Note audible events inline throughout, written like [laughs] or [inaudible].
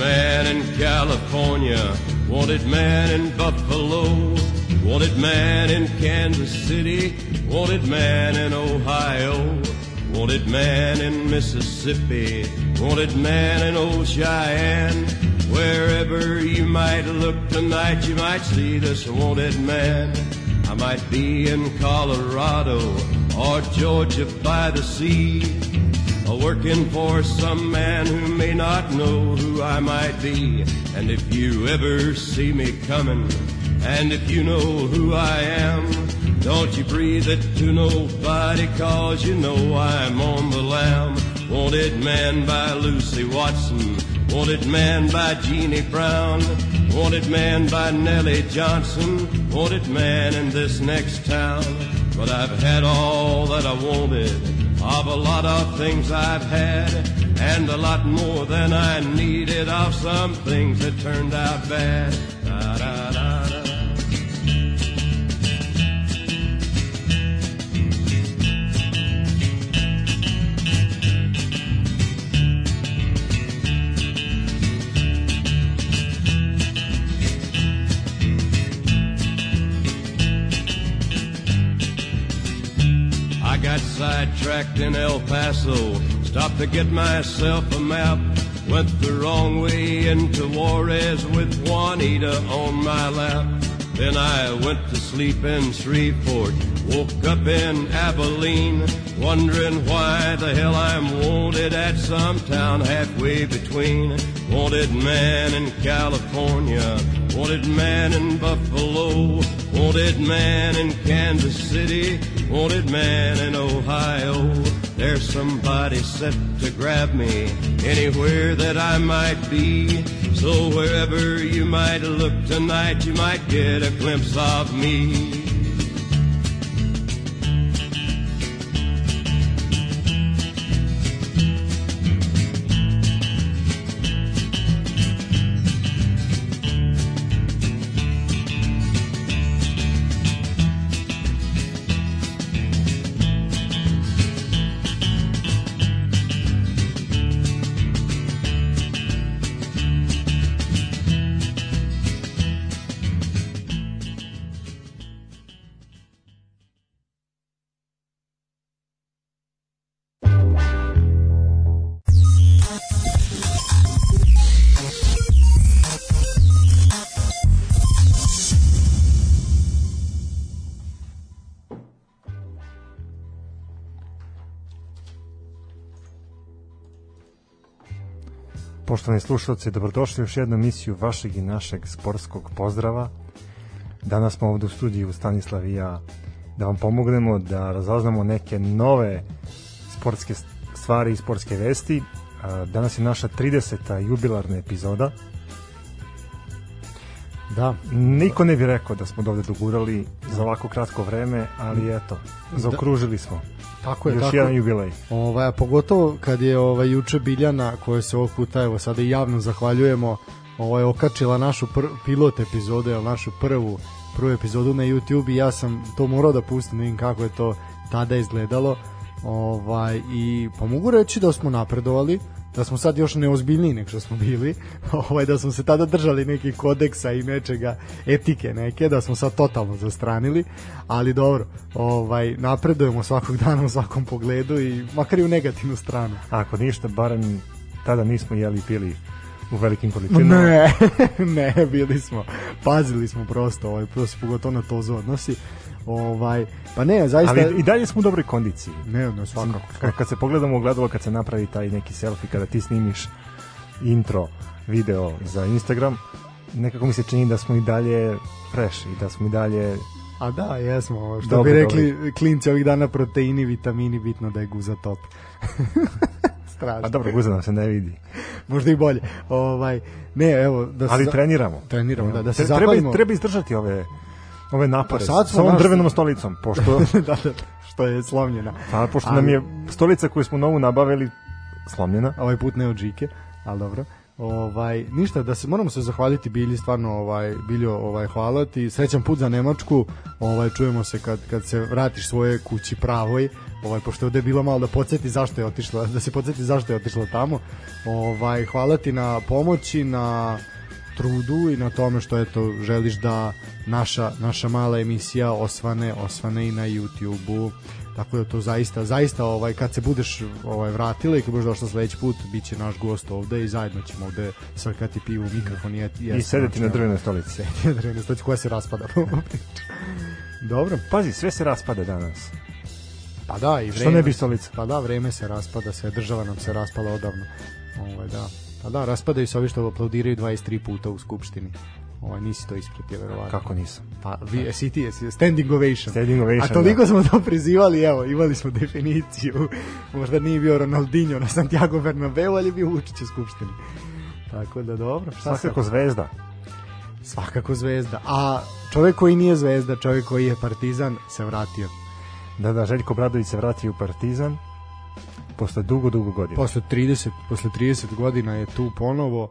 man in California, wanted man in Buffalo, wanted man in Kansas City, wanted man in Ohio, wanted man in Mississippi, wanted man in old Cheyenne. Wherever you might look tonight, you might see this wanted man. I might be in Colorado or Georgia by the sea, working for some man who may not know who I might be. And if you ever see me coming, and if you know who I am, don't you breathe it to nobody, cause you know I'm on the lam. Wanted man by Lucy Watson, wanted man by Jeannie Brown, wanted man by Nellie Johnson, wanted man in this next town. But I've had all that I wanted of a lot of things I've had, and a lot more than I needed of some things that turned out bad. Da, da, da, sidetracked in El Paso, stopped to get myself a map. Went the wrong way into Juarez with Juanita on my lap. Then I went to sleep in Shreveport, woke up in Abilene, wondering why the hell I'm wanted at some town halfway between. Wanted man in California, wanted man in Buffalo, wanted man in Kansas City, wanted man in Ohio. There's somebody set to grab me anywhere that I might be. So wherever you might look tonight, you might get a glimpse of me. Poštovani slušalci, dobrodošli u još jednu emisiju vašeg i našeg sportskog pozdrava. Danas smo ovde u studiju Stanislav i ja da vam pomognemo da razaznamo neke nove sportske stvari i sportske vesti. Danas je naša 30. jubilarna epizoda. Da, Niko ne bi rekao da smo dovde dogurali za ovako kratko vreme, ali eto, zaokružili smo. tako je, Još tako. jedan jubilej. Ovaj, a pogotovo kad je ovaj juče Biljana, koja se ovog puta evo sada i javno zahvaljujemo, ovaj okačila našu pr pilot epizodu, našu prvu prvu epizodu na YouTube i ja sam to morao da pustim, da vidim kako je to tada izgledalo. Ovaj i pa mogu reći da smo napredovali, da smo sad još neozbiljniji nego što smo bili, [laughs] ovaj da smo se tada držali nekih kodeksa i nečega etike neke, da smo sad totalno zastranili, ali dobro, ovaj napredujemo svakog dana u svakom pogledu i makar i u negativnu stranu. Ako ništa, barem tada nismo jeli i pili u velikim količinama. Ne, [laughs] ne, bili smo, pazili smo prosto, ovaj, prosto pogotovo na to odnosi. Ovaj, pa ne, zaista... Ali i dalje smo u dobroj kondiciji. Ne, ne, svakako. Kad, kad se pogledamo u gledalo, kad se napravi taj neki selfie, kada ti snimiš intro video za Instagram, nekako mi se čini da smo i dalje fresh i da smo i dalje A da, jesmo, što Dobro, bi rekli klinci ovih dana proteini, vitamini, bitno da je guza top. [laughs] Strašno. A dobro, guza nam se ne vidi. Možda i bolje. Ovaj, ne, evo, da se Ali za- treniramo. Treniramo, da, da se Tre- treba, zahvalimo. treba izdržati ove ove napore Pa sa ovom naš- drvenom stolicom, pošto, da, [laughs] da, da, što je slomljena. a, pošto Ali- nam je stolica koju smo novu nabavili slomljena. Ovaj put ne od žike, ali dobro. Ovaj ništa da se moramo se zahvaliti Bili stvarno ovaj Biljo ovaj hvala ti srećan put za Nemačku ovaj čujemo se kad kad se vratiš svoje kući pravoj ovaj pošto ovde je bilo malo da podsjeti zašto je otišla da se podsjeti zašto je otišla tamo ovaj hvala ti na pomoći na trudu i na tome što eto želiš da naša naša mala emisija osvane osvane i na YouTubeu. Tako da to zaista zaista ovaj kad se budeš ovaj vratila i kad budeš došla sledeći put biće naš gost ovde i zajedno ćemo ovde srkati pivo mikrofon i, i sedeti na drvenoj stolici. sedeti na drvenoj stolici koja se raspada? [laughs] Dobro. Pazi sve se raspada danas. Pa da i vreme što ne bi stolica? pa da vreme se raspada sve država nam se raspala odavno. Ovaj da pa da raspadaju se ovi što aplaudiraju 23 puta u skupštini Ovaj nisi to ispratio verovatno. Kako nisam? Pa vi jesi ti jesi standing ovation. Standing ovation. A toliko da. smo to prizivali, evo, imali smo definiciju. Možda nije bio Ronaldinho na Santiago Bernabeu, ali je bio Vučić u skupštini. Tako da dobro. Šta Svakako zvezda. Svakako zvezda. A čovjek koji nije zvezda, čovjek koji je partizan, se vratio. Da, da, Željko Bradović se vratio u partizan posle dugo, dugo godina. Posle 30, posle 30 godina je tu ponovo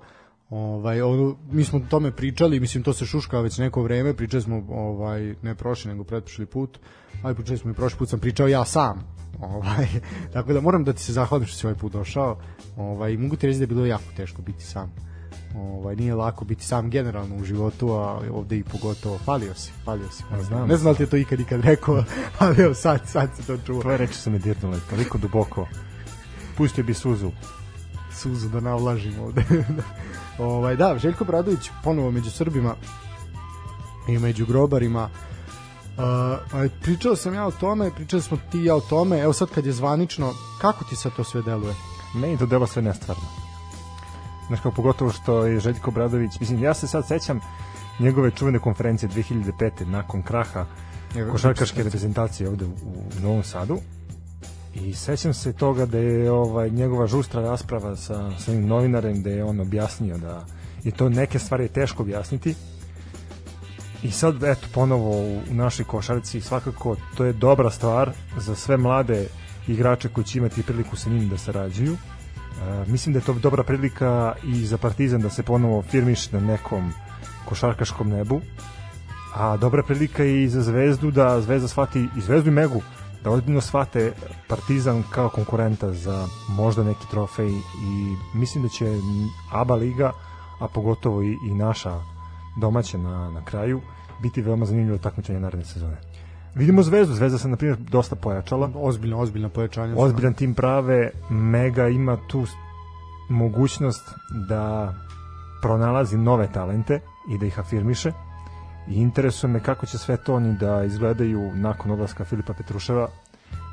Ovaj ono mi smo o tome pričali, mislim to se šuška već neko vreme, pričali smo ovaj ne prošli nego pretprošli put. Aj pričali smo i prošli put sam pričao ja sam. Ovaj [laughs] tako da moram da ti se zahvalim što si ovaj put došao. Ovaj mogu ti reći da je bilo jako teško biti sam. Ovaj nije lako biti sam generalno u životu, a ovde i pogotovo falio si, falio si. Ne znam. Ne znam da li ti to ikad ikad rekao, [laughs] ali evo sad sad se to čuo. Tvoje reči su me dirnule toliko duboko. Pustio bi suzu. Suzu da navlažim ovde. [laughs] Ovaj, da, Željko Bradović ponovo među Srbima i među grobarima. Uh, pričao sam ja o tome, pričali smo ti ja o tome, evo sad kad je zvanično, kako ti sad to sve deluje? Meni to delo sve nestvarno. Znaš kao pogotovo što je Željko Bradović, mislim, ja se sad sećam njegove čuvene konferencije 2005. nakon kraha košarkaške reprezentacije ovde u, u Novom Sadu I sećam se toga da je ovaj njegova žustra rasprava sa sa novinarem da je on objasnio da je to neke stvari je teško objasniti. I sad eto ponovo u, u našoj košarci svakako to je dobra stvar za sve mlade igrače koji će imati priliku sa njim da sarađuju. E, mislim da je to dobra prilika i za Partizan da se ponovo firmiš na nekom košarkaškom nebu. A dobra prilika i za Zvezdu da Zvezda shvati i Zvezdu i Megu da ozbiljno shvate Partizan kao konkurenta za možda neki trofej i mislim da će ABA liga, a pogotovo i, i naša domaća na, na kraju, biti veoma zanimljivo takmičenje naredne sezone. Vidimo Zvezdu, Zvezda se na primjer dosta pojačala. Ozbiljno, ozbiljno pojačanje. Ozbiljan tim prave, Mega ima tu mogućnost da pronalazi nove talente i da ih afirmiše i interesuje me kako će sve to oni da izgledaju nakon odlaska Filipa Petruševa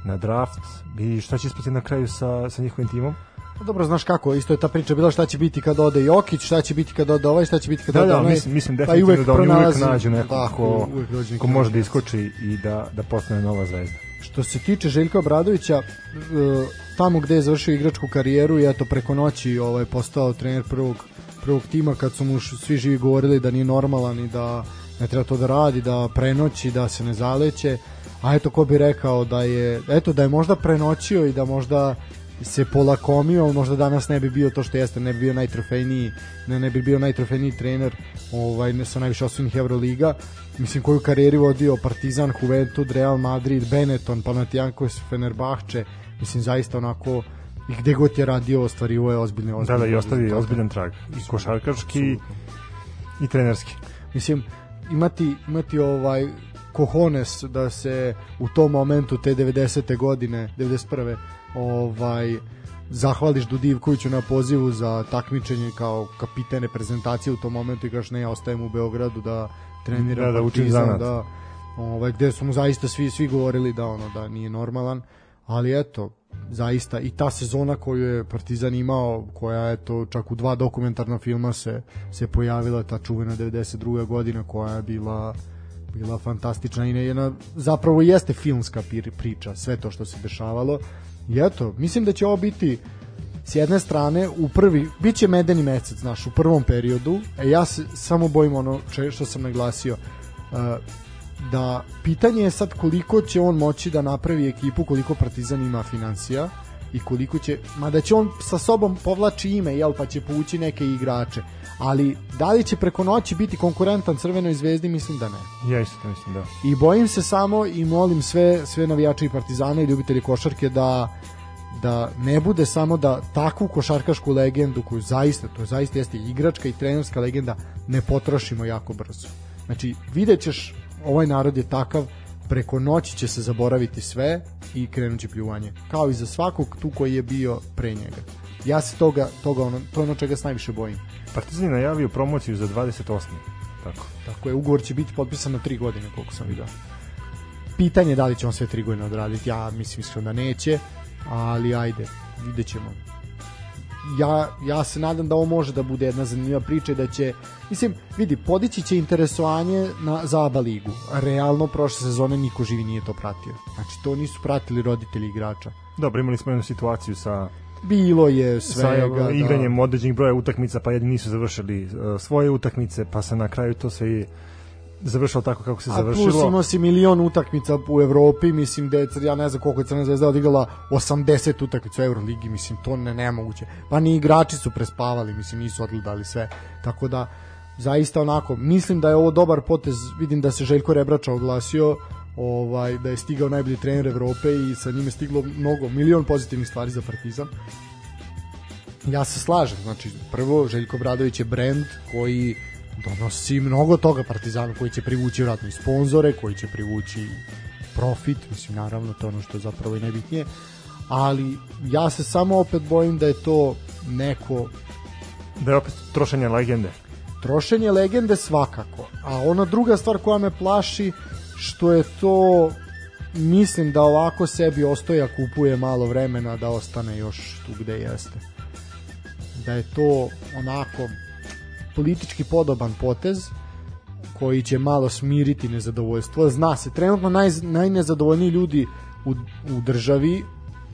na draft i šta će ispati na kraju sa, sa njihovim timom. Pa dobro, znaš kako, isto je ta priča bila šta će biti kad ode Jokić, šta će biti kad ode ovaj, šta će biti kad da, ode da, onaj. Mislim, mislim pa definitivno da oni uvek nađu nekog da, ko, ko može da iskoči i da, da postane nova zvezda. Što se tiče Željka Obradovića, e, tamo gde je završio igračku karijeru i eto preko noći ovaj, postao trener prvog, prvog tima kad su mu svi živi govorili da nije normalan i da ne treba to da radi, da prenoći, da se ne zaleće, a eto ko bi rekao da je, eto da je možda prenoćio i da možda se polakomio, možda danas ne bi bio to što jeste, ne bi bio najtrofejniji, ne, ne bi bio najtrofejniji trener ovaj, ne, sa najviše osvojenih Euroliga, mislim koju karijeru vodio Partizan, Juventud, Real Madrid, Benetton, Panathinaikos, Fenerbahče, mislim zaista onako i gde god je radio ostvarivo je ozbiljne ozbiljne. Da, da, i ostavi ozbiljan trag. I košarkaški i trenerski. Mislim, imati, imati ovaj kohones da se u tom momentu te 90. godine 91. ovaj zahvališ Dudivkoviću na pozivu za takmičenje kao kapitan reprezentacije u tom momentu i kažeš ne ja ostajem u Beogradu da treniram da, da učim zanat. da ovaj gde su mu zaista svi svi govorili da ono da nije normalan ali eto zaista i ta sezona koju je Partizan imao, koja je to čak u dva dokumentarna filma se, se pojavila, ta čuvena 92. godina koja je bila bila fantastična i jedna, zapravo jeste filmska priča, sve to što se dešavalo. I eto, mislim da će ovo biti s jedne strane u prvi, bit će medeni mesec, znaš, u prvom periodu, e ja se samo bojim ono što sam naglasio, uh, da pitanje je sad koliko će on moći da napravi ekipu, koliko Partizan ima financija i koliko će, mada će on sa sobom povlači ime, jel, pa će povući neke igrače, ali da li će preko noći biti konkurentan Crvenoj zvezdi, mislim da ne. Ja isto to mislim, da. I bojim se samo i molim sve, sve navijače i partizane i ljubitelji košarke da da ne bude samo da takvu košarkašku legendu koju zaista, to zaista jeste igračka i trenerska legenda, ne potrošimo jako brzo. Znači, vidjet ćeš, ovaj narod je takav, preko noći će se zaboraviti sve i krenut će pljuvanje. Kao i za svakog tu koji je bio pre njega. Ja se toga, toga ono, to je ono čega se najviše bojim. Partizan je najavio promociju za 28. Tako. Tako je, ugovor će biti potpisan na tri godine, koliko sam vidio. Pitanje je da li će on sve tri godine odraditi, ja mislim iskreno da neće, ali ajde, vidjet ćemo. Ja, ja se nadam da ovo može da bude jedna zanimljiva priča i da će, mislim, vidi, podići će interesovanje na, za ABA ligu. Realno, prošle sezone niko živi nije to pratio. Znači, to nisu pratili roditelji igrača. Dobro, imali smo jednu situaciju sa Bilo je svega. sa igranjem da. određenih broja utakmica, pa jedni nisu završili uh, svoje utakmice, pa se na kraju to sve završilo tako kako se završilo. A plus imao si milion utakmica u Evropi, mislim da je, ja ne znam koliko je Crna zvezda odigrala 80 utakmica u Euroligi, mislim to ne nemoguće. Pa ni igrači su prespavali, mislim nisu odgledali sve. Tako da zaista onako, mislim da je ovo dobar potez, vidim da se Željko Rebrača oglasio, ovaj da je stigao najbolji trener Evrope i sa njime stiglo mnogo milion pozitivnih stvari za Partizan. Ja se slažem, znači prvo Željko Bradović je brend koji donosi mnogo toga Partizanu koji će privući vratno i sponzore, koji će privući profit, mislim naravno to je ono što je zapravo i najbitnije, ali ja se samo opet bojim da je to neko da je opet trošenje legende. Trošenje legende svakako a ona druga stvar koja me plaši što je to mislim da ovako sebi ostoja kupuje malo vremena da ostane još tu gde jeste. Da je to onako politički podoban potez koji će malo smiriti nezadovoljstvo. Zna se, trenutno naj, najnezadovoljniji ljudi u, u državi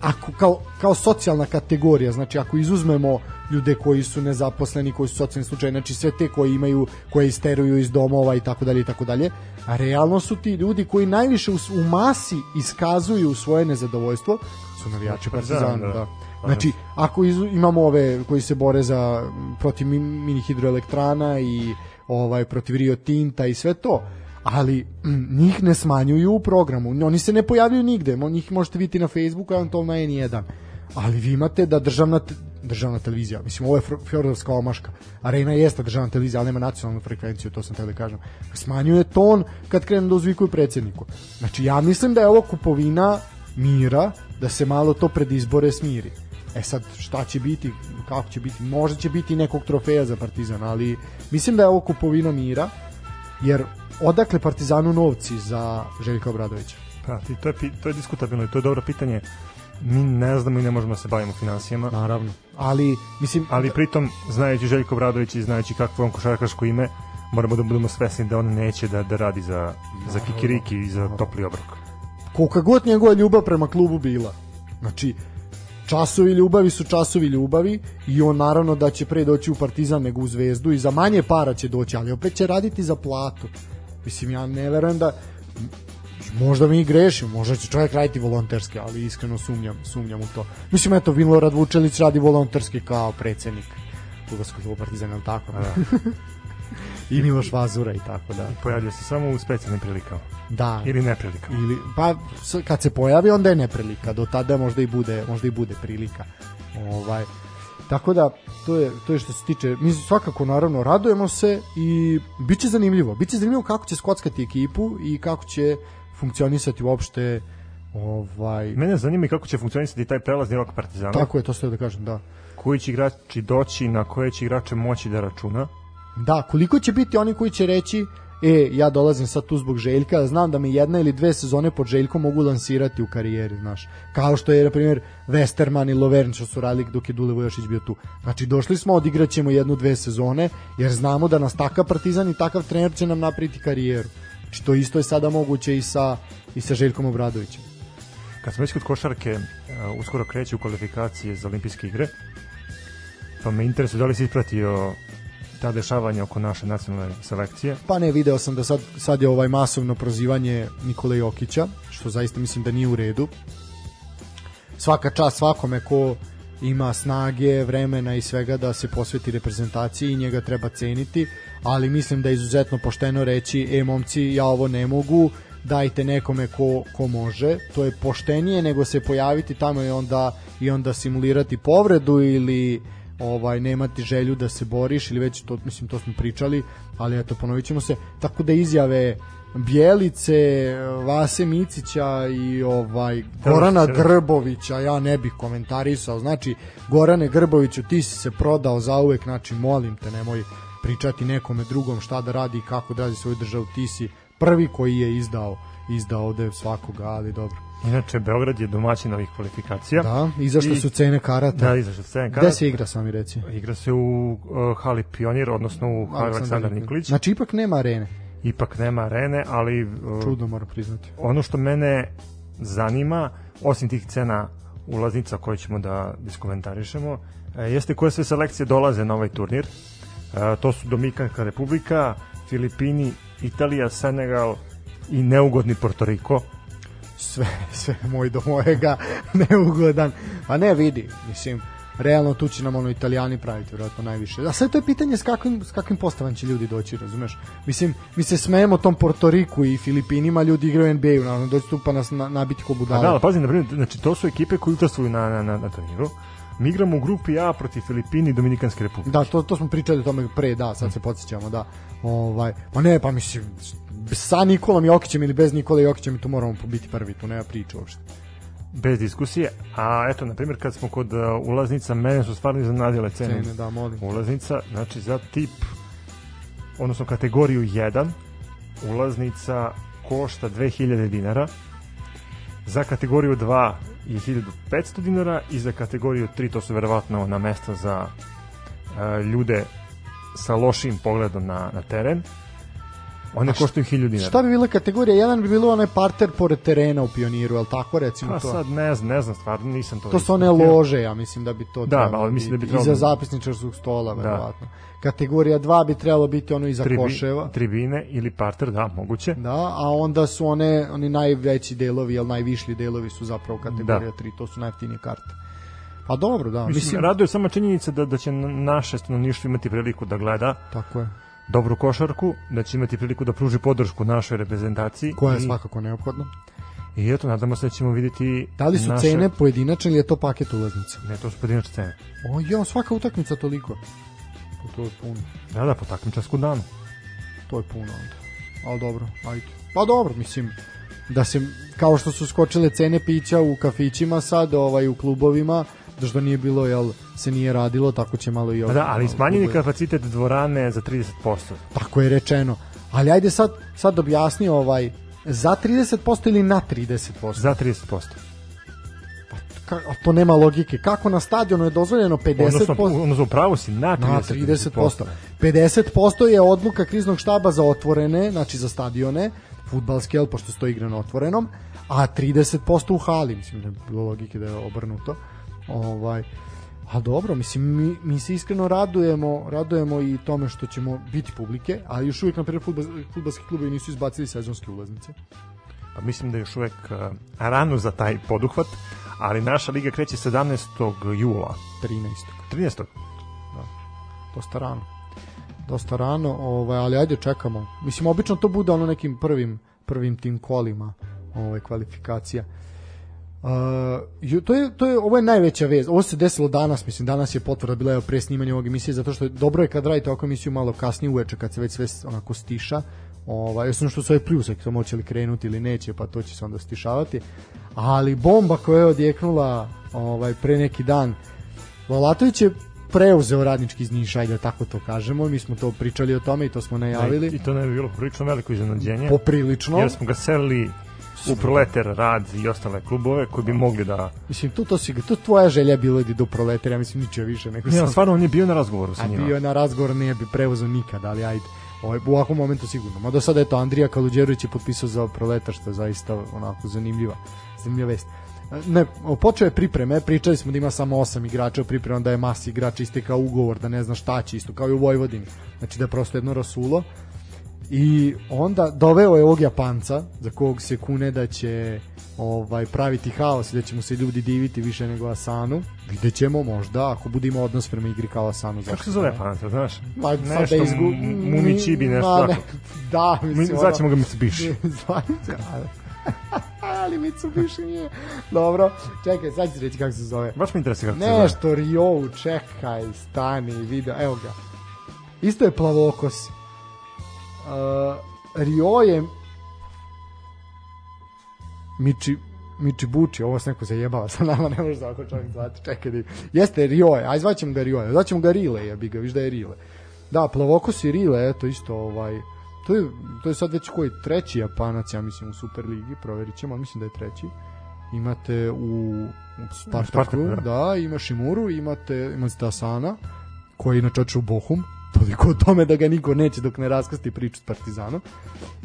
ako kao, kao socijalna kategorija, znači ako izuzmemo ljude koji su nezaposleni, koji su socijalni slučaj, znači sve te koji imaju, koje isteruju iz domova i tako dalje i tako dalje, a realno su ti ljudi koji najviše u, u masi iskazuju svoje nezadovoljstvo, su navijači znači, Partizana, da. da. Znači, ako iz, imamo ove koji se bore za protiv mini hidroelektrana i ovaj protiv Rio Tinta i sve to, ali m, njih ne smanjuju u programu. Oni se ne pojavljuju nigde. Njih možete vidjeti na Facebooku, eventualno na N1. Ali vi imate da državna državna televizija, mislim ovo je Fjordovska omaška, Arena jeste državna televizija, ali nema nacionalnu frekvenciju, to sam teo da kažem. Smanjuje ton kad krenu da uzvikuju predsjedniku. Znači ja mislim da je ovo kupovina mira, da se malo to pred izbore smiri. E sad, šta će biti, kako će biti, možda će biti nekog trofeja za Partizan, ali mislim da je ovo kupovina mira, jer odakle Partizanu novci za Željka Obradovića? Pa, ti, to, je, to je diskutabilno i to je dobro pitanje. Mi ne znamo i ne možemo da se bavimo finansijama. Naravno. Ali, mislim... Ali pritom, znajući Željko Obradović i znajući kakvo on košarkaško ime, moramo da budemo svesni da on neće da, da radi za, za kikiriki i za topli obrok. Kolika god njegova ljubav prema klubu bila. Znači, časovi ljubavi su časovi ljubavi i on naravno da će pre doći u Partizan nego u Zvezdu i za manje para će doći, ali opet će raditi za platu. Mislim, ja ne verujem da možda mi grešimo, možda će čovjek raditi volonterski, ali iskreno sumnjam, sumnjam u to. Mislim, eto, Vinlorad Vučelić radi volonterski kao predsednik Futbolskog kluba Partizan, ali tako? Da. I Miloš Vazura i tako da. Pojavljuje se samo u specijalnim prilikama. Da. Ili neprilika. Ili pa kad se pojavi onda je neprilika, do tada možda i bude, možda i bude prilika. Ovaj Tako da to je to je što se tiče mi svakako naravno radujemo se i biće zanimljivo. Biće zanimljivo kako će skockati ekipu i kako će funkcionisati uopšte ovaj Mene zanima kako će funkcionisati taj prelazni rok Partizana. Tako je, to ste da kažem, da. Koji će igrači doći, na koje će igrače moći da računa? Da, koliko će biti oni koji će reći e, ja dolazim sad tu zbog Željka, znam da mi jedna ili dve sezone pod Željkom mogu lansirati u karijeri, znaš. Kao što je, na primjer, Westerman i Lovern što su radili dok je Dule Vojošić bio tu. Znači, došli smo, odigraćemo jednu, dve sezone, jer znamo da nas takav partizan i takav trener će nam napraviti karijeru. Znači, to isto je sada moguće i sa, i sa Željkom Obradovićem. Kad smo već kod košarke, uh, uskoro kreće u kvalifikacije za olimpijske igre, pa me interesuje da li si ispratio ta dešavanja oko naše nacionalne selekcije? Pa ne, video sam da sad, sad je ovaj masovno prozivanje Nikole Jokića, što zaista mislim da nije u redu. svaka čast svakome ko ima snage, vremena i svega da se posveti reprezentaciji i njega treba ceniti, ali mislim da je izuzetno pošteno reći, e momci, ja ovo ne mogu, dajte nekome ko, ko može, to je poštenije nego se pojaviti tamo i onda, i onda simulirati povredu ili ovaj nemati želju da se boriš ili već to mislim to smo pričali, ali eto ponovićemo se tako da izjave Bjelice, Vase Micića i ovaj Gorana Grbovića ja ne bih komentarisao. Znači Gorane Grboviću ti si se prodao za uvek, znači molim te nemoj pričati nekome drugom šta da radi i kako da radi svoju državu. Ti si prvi koji je izdao izdao ovde svakoga, ali dobro. Inače, Beograd je domaćin ovih kvalifikacija. Da, izašle su cene karata. Da, izašle su cene karata. Gde se igra, sami reci? Igra se u uh, hali Pionir, odnosno u hali Aleksandar Nikolić. Znači, ipak nema arene. Ipak nema arene, ali... Uh, Čudno moram priznati. Ono što mene zanima, osim tih cena ulaznica koje ćemo da diskomentarišemo, e, jeste koje sve selekcije dolaze na ovaj turnir. E, to su Dominikanska republika, Filipini, Italija, Senegal i neugodni Porto Riko sve, sve moj do mojega [laughs] neugodan. A ne vidi, mislim, realno tu će nam ono italijani praviti vjerojatno najviše. A sve to je pitanje s kakvim, s kakvim postavan će ljudi doći, razumeš? Mislim, mi se smejemo tom Portoriku i Filipinima, ljudi igraju NBA-u, naravno, doći tu pa nas na, nabiti ko budala. Da, da, pazi, na primjer, znači to su ekipe koji učestvuju na, na, na, na turniru. Mi igramo u grupi A protiv Filipini i Dominikanske republike. Da, to, to smo pričali o tome pre, da, sad se podsjećamo, da. Ovaj, pa ne, pa mislim, sa Nikolom Jokićem ili bez Nikola Jokićem tu moramo biti prvi, tu nema priče uopšte. Bez diskusije, a eto, na primjer, kad smo kod uh, ulaznica, mene su stvarno iznenadile cene. Cene, da, molim. Ulaznica, znači za tip, odnosno kategoriju 1, ulaznica košta 2000 dinara, za kategoriju 2 je 1500 dinara i za kategoriju 3 to su verovatno na mesta za uh, ljude sa lošim pogledom na, na teren One koštaju 1000 dinara. Šta bi bila kategorija? Jedan bi bilo onaj parter pored terena u Pioniru, al tako recimo pa, to. sad ne znam, ne znam stvarno, nisam to. To su one lože, ja mislim da bi to Da, ali mislim da bi trebalo iza zapisničarskog stola, da. verovatno. Kategorija 2 bi trebalo biti ono iza Tribi, koševa. Tribine ili parter, da, moguće. Da, a onda su one oni najveći delovi, al najvišli delovi su zapravo kategorija da. 3, to su najjeftinije karte. Pa dobro, da. Mislim, mislim raduje samo činjenica da da će naše stanovništvo imati priliku da gleda. Tako je dobru košarku, da će imati priliku da pruži podršku našoj reprezentaciji. Koja je i, svakako neophodna. I eto, nadamo se da ćemo vidjeti... Da li su naše... cene pojedinačne ili je to paket ulaznica? Ne, to su pojedinačne cene. O, jo, svaka utakmica toliko. Pa to je puno. Da, da, po takmičarsku danu. To je puno onda. Ali dobro, ajde. Pa dobro, mislim, da se, kao što su skočile cene pića u kafićima sad, ovaj, u klubovima, da što nije bilo, jel, se nije radilo, tako će malo i ovo. Pa da, ali smanjeni kapacitet dvorane za 30%. Tako je rečeno. Ali ajde sad, sad objasni ovaj, za 30% ili na 30%? Za 30%. Pa, to nema logike. Kako na stadionu je dozvoljeno 50%? Odnosno, odnosno pravo si na 30%. Na 30%. 50% je odluka kriznog štaba za otvorene, znači za stadione, futbalske, jel, pošto stoji igra na otvorenom, a 30% u hali, mislim da je bilo logike da je obrnuto. Ovaj, a dobro, mislim, mi, mi se iskreno radujemo, radujemo i tome što ćemo biti publike, a još uvijek, na primjer, futbol, futbolski klubovi nisu izbacili sezonske ulaznice. Pa mislim da je još uvijek uh, rano za taj poduhvat, ali naša liga kreće 17. jula. 13. 13. Da, dosta rano. Dosta rano, ovaj, ali ajde čekamo. Mislim, obično to bude ono nekim prvim, prvim tim kolima ovaj, kvalifikacija. Uh, to je, to je, ovo je najveća vez. Ovo se desilo danas, mislim, danas je potvrda bila pre snimanja ovog emisije, zato što je, dobro je kad radite ovakvu emisiju malo kasnije uveče, kad se već sve onako stiša. Ovaj, jasno što su ovaj pljusak, to moće li krenuti ili neće, pa to će se onda stišavati. Ali bomba koja je odjeknula ovaj, pre neki dan, Lalatović je preuzeo radnički iz Niša, ajde da tako to kažemo, mi smo to pričali o tome i to smo najavili. I to ne bi bilo prilično veliko iznenađenje. Poprilično. Jer smo ga selili u Proleter rad i ostale klubove koji bi mogli da mislim tu to si tu tvoja želja bilo da do Proletera mislim niče više nego ne, sam... stvarno on je bio na razgovoru sa njima. a bio na razgovor ne bi preuzeo nikad ali ajde. Ovaj, u ovakvom momentu sigurno. Ma do sada je to Andrija Kaluđerović je potpisao za Proletar što je zaista onako zanimljiva zanimljiva vest. Ne, počeo je pripreme, pričali smo da ima samo osam igrača u pripremu, da je masi igrača istekao ugovor, da ne zna šta će, isto kao i u Vojvodini. Znači da je prosto jedno rasulo I onda doveo je ovog Japanca, za kog se kune da će ovaj praviti haos i da će mu se ljudi diviti više nego Asanu. Vidjet ćemo možda, ako budemo odnos prema igri kao Asanu. Kako se zove Japanca, znaš? Ma, sad nešto da izgu... Mumičibi, nešto Ma, tako. [laughs] Da, mislim. Zvaćemo ga Mitsubishi. [laughs] [laughs] Ali... Mitsubishi nije. Dobro, čekaj, sad ću reći kako se zove. Baš me interesuje kako se zove. Nešto, Ryo, čekaj, stani, video, evo ga. Isto je plavokos. Uh, Rio je Miči, Mičibuči, ovo se neko zajebava [laughs] sa nama, ne može ovako čovjek zvati, čekaj da... Jeste, Rio je, aj zvaćemo ga Rio je, zvaćemo ga Rile, ja bi ga, viš da je Rile. Da, Plavokos i Rile, eto, isto, ovaj, to je, to je sad već koji treći Japanac, ja mislim, u Superligi, proverit ćemo, mislim da je treći. Imate u, u Spartaku, Spartaku, da. da, ima Shimuru, imate, imate Asana, koji je inače u Bohum, toliko o tome da ga niko neće dok ne raskasti priču s Partizanom.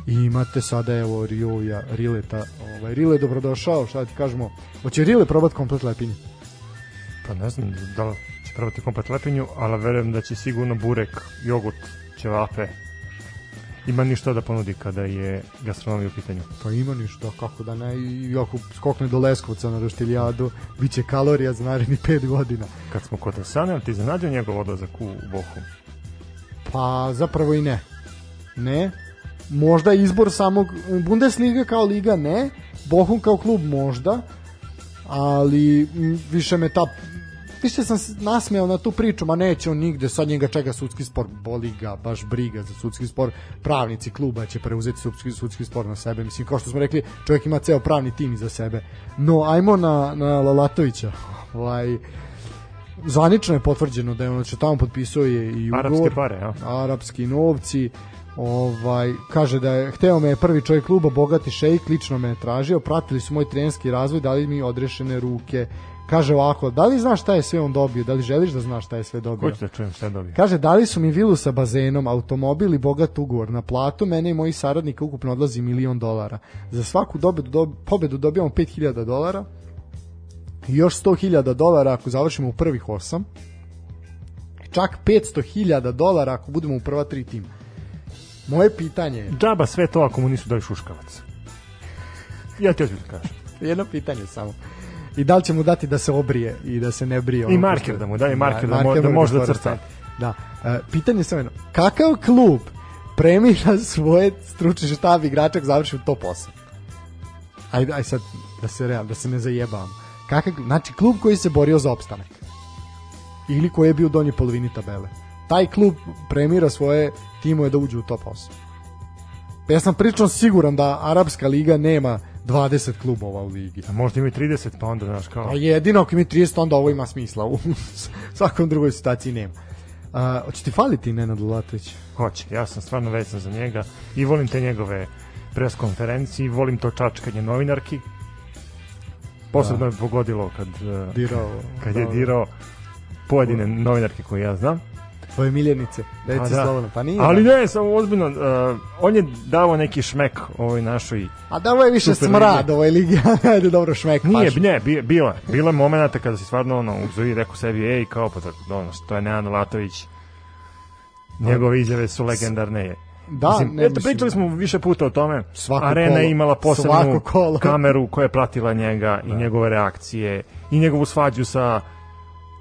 I imate sada evo Rioja, Rileta, ovaj Rile dobrodošao, šta ti kažemo? Hoće Rile probati komplet lepinje? Pa ne znam da li će probati komplet lepinju, ali verujem da će sigurno burek, jogurt, ćevape, ima ništa da ponudi kada je gastronomija u pitanju. Pa ima ništa, kako da ne, i ako skokne do Leskovca na Roštiljadu, bit će kalorija za naredni 5 godina. Kad smo kod Asana, ti zanađao njegov odlazak u Bohum? Pa zapravo i ne. Ne. Možda izbor samog Bundesliga kao liga ne, Bochum kao klub možda, ali više me ta više sam nasmejao na tu priču, ma neće on nigde, sad njega čega sudski spor, boli ga, baš briga za sudski spor, pravnici kluba će preuzeti sudski, sudski spor na sebe, mislim, kao što smo rekli, čovjek ima ceo pravni tim iza sebe. No, ajmo na, na Lalatovića, [laughs] ovaj, zvanično je potvrđeno da je on tamo potpisao je i ugovor. Arapske pare, ja. Arapski novci. Ovaj kaže da je hteo me je prvi čovjek kluba bogati šejk lično me je tražio pratili su moj trenerski razvoj dali mi odrešene ruke kaže ovako da li znaš šta je sve on dobio da li želiš da znaš šta je sve dobio Hoću da čujem šta je dobio. Kaže, dali su mi vilu sa bazenom, automobil i bogat ugovor. Na platu mene i moji saradnika ukupno odlazi milion dolara. Za svaku dobedu, do, pobedu dobijamo 5000 dolara i još 100.000 dolara ako završimo u prvih osam. Čak 500.000 dolara ako budemo u prva tri tima. Moje pitanje je, Džaba sve to ako mu nisu dali šuškavac. Ja ti ozbiljno kažem. jedno pitanje samo. I da li će mu dati da se obrije i da se ne brije? ono marker što- da mu da, i marker da mo- da može da crta. Da. E, pitanje je samo jedno. Kakav klub premira svoje stručni štab igrača ako završi u top 8? Ajde, aj sad da se real, da se ne zajebam. Kakav, znači klub koji se borio za opstanak. Ili koji je bio u donjoj polovini tabele. Taj klub premira svoje timove da uđu u top 8. Pa ja sam prilično siguran da Arapska liga nema 20 klubova u ligi. A možda ima i 30, pa onda, znaš, kao... A jedino ako mi 30, onda ovo ima smisla. U [laughs] svakom drugoj situaciji nema. A, hoće ti faliti Nenad Lulatović? Hoće, ja sam stvarno vezan za njega i volim te njegove pres konferencije, volim to čačkanje novinarki. Posebno je pogodilo kad, eh, Dirao. kad je dirao pojedine novinarke koje ja znam. Tvoje miljenice. Reci A, da. slobodno. Pa nije. Ali ne, samo ozbiljno, uh, on je dao neki šmek ovoj našoj A da ovo je više smrad ovoj ligi. [laughs] Ajde, dobro, šmek. Nije, paš. ne, bi, je. Bilo je momenata kada si stvarno ono, uzeo i rekao sebi, ej, kao pa ono, što je Nenad Latović. Njegove izjave su legendarne. Da, Mislim, ne, eto, pričali smo više puta o tome. Svako Arena kolo. je imala posebnu kolo. kameru koja je pratila njega i njegove reakcije i njegovu svađu sa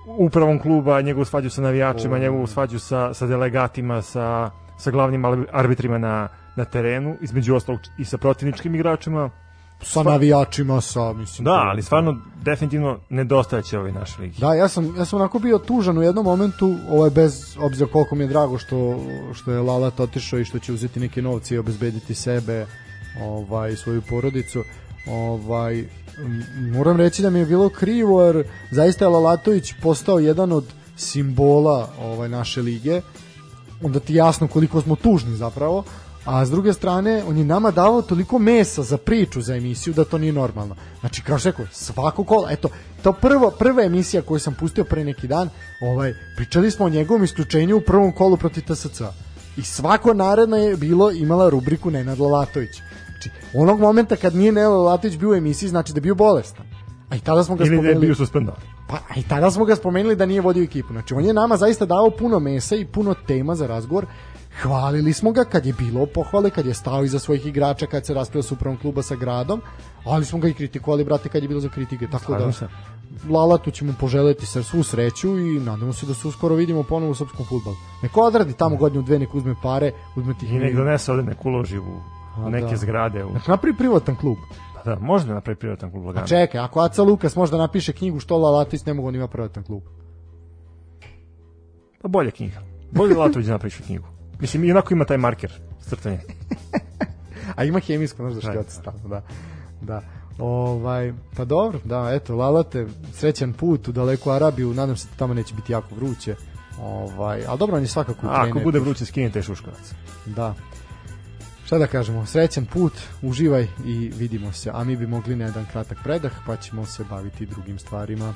upravom kluba, njegovu svađu sa navijačima, O. njegovu svađu sa, sa delegatima, sa, sa glavnim arbitrima na, na terenu, između ostalog i sa protivničkim igračima. Sa navijačima, sa, mislim. Da, ali stvarno definitivno nedostaće ovaj naš ligi. Da, ja sam, ja sam onako bio tužan u jednom momentu, ovo je bez obzira koliko mi je drago što, što je Lalat otišao i što će uzeti neke novce i obezbediti sebe ovaj, svoju porodicu. Ovaj, moram reći da mi je bilo krivo jer zaista je Lalatović postao jedan od simbola ovaj, naše lige onda ti jasno koliko smo tužni zapravo a s druge strane on je nama davao toliko mesa za priču za emisiju da to nije normalno znači kao što rekao svako kola eto to prvo prva emisija koju sam pustio pre neki dan ovaj pričali smo o njegovom isključenju u prvom kolu protiv TSC i svako naredno je bilo imala rubriku Nenad Lalatović znači onog momenta kad nije Nenad Lalatović bio u emisiji znači da je bio bolestan a i tada smo ga Ili da je spomenuli bio suspendovan. Pa a i tada smo ga spomenuli da nije vodio ekipu. Znači on je nama zaista dao puno mesa i puno tema za razgovor. Hvalili smo ga kad je bilo pohvale, kad je stao iza svojih igrača, kad se raspio s upravom kluba sa gradom, ali smo ga i kritikovali, brate, kad je bilo za kritike. Tako Slažem da, se. Lalatu ćemo poželeti sa svu sreću i nadamo se da se uskoro vidimo ponovo u srpskom futbalu. Neko odradi tamo godinu dve, nek uzme pare, uzme tih I nek donese ovde neku uloži u, A, neke da. zgrade. U, Nek napravi privatan klub. da, da napravi privatan klub lagano. Čekaj, ako Aca Lukas može da napiše knjigu što Lalatis ne mogu da ima privatan klub. Pa bolja knjiga. Bolje da Latović napiše knjigu. Mislim, i onako ima taj marker, crtanje. [laughs] A ima hemijsko, znaš da što Da, je da. da. Da. Ovaj, pa dobro, da, eto, Lalate, srećan put u daleku Arabiju, nadam se da tamo neće biti jako vruće. Ovaj, ali dobro, on je svakako u A ako bude vruće, skinite šuškovac. Da. Šta da kažemo, srećan put, uživaj i vidimo se. A mi bi mogli na jedan kratak predah, pa ćemo se baviti drugim stvarima.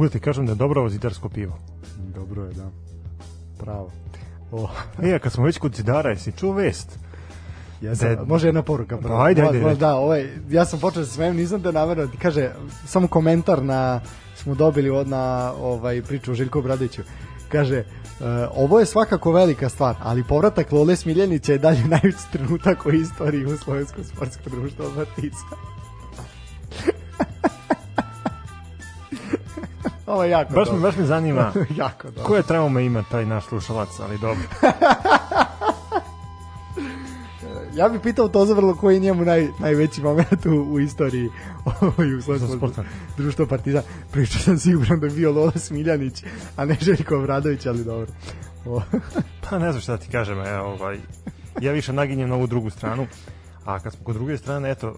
Mogu da ti kažem da je dobro ovo zidarsko pivo. Dobro je, da. Pravo. O, [laughs] E, kad smo već kod zidara, jesi čuo vest? ja sam, Da- može jedna poruka. prvo. Pa, ajde, ajde, ajde. Da, ovaj, ja sam počeo da se smijem, nisam da namerno. Kaže, samo komentar na, smo dobili od na ovaj, priču o Željku Obradoviću. Kaže, e, ovo je svakako velika stvar, ali povratak Lole Smiljanića je dalje [laughs] najveći trenutak u istoriji u Slovensko sportsko društvo Martica. Ovo je jako Baš me, dobro. baš me zanima [laughs] jako dobro. koje traume ima taj naš slušalac, ali dobro. [laughs] Ja bih pitao to vrlo koji je njemu naj, najveći moment u, u istoriji [laughs] ovaj, sporta. društvo Partizan. Pričao sam siguran da je bio Lola Smiljanić, a ne Željko Obradović, ali dobro. Pa ne znam šta ti kažem, evo, ovaj, ja više naginjem na ovu drugu stranu, a kad smo kod druge strane, eto, uh,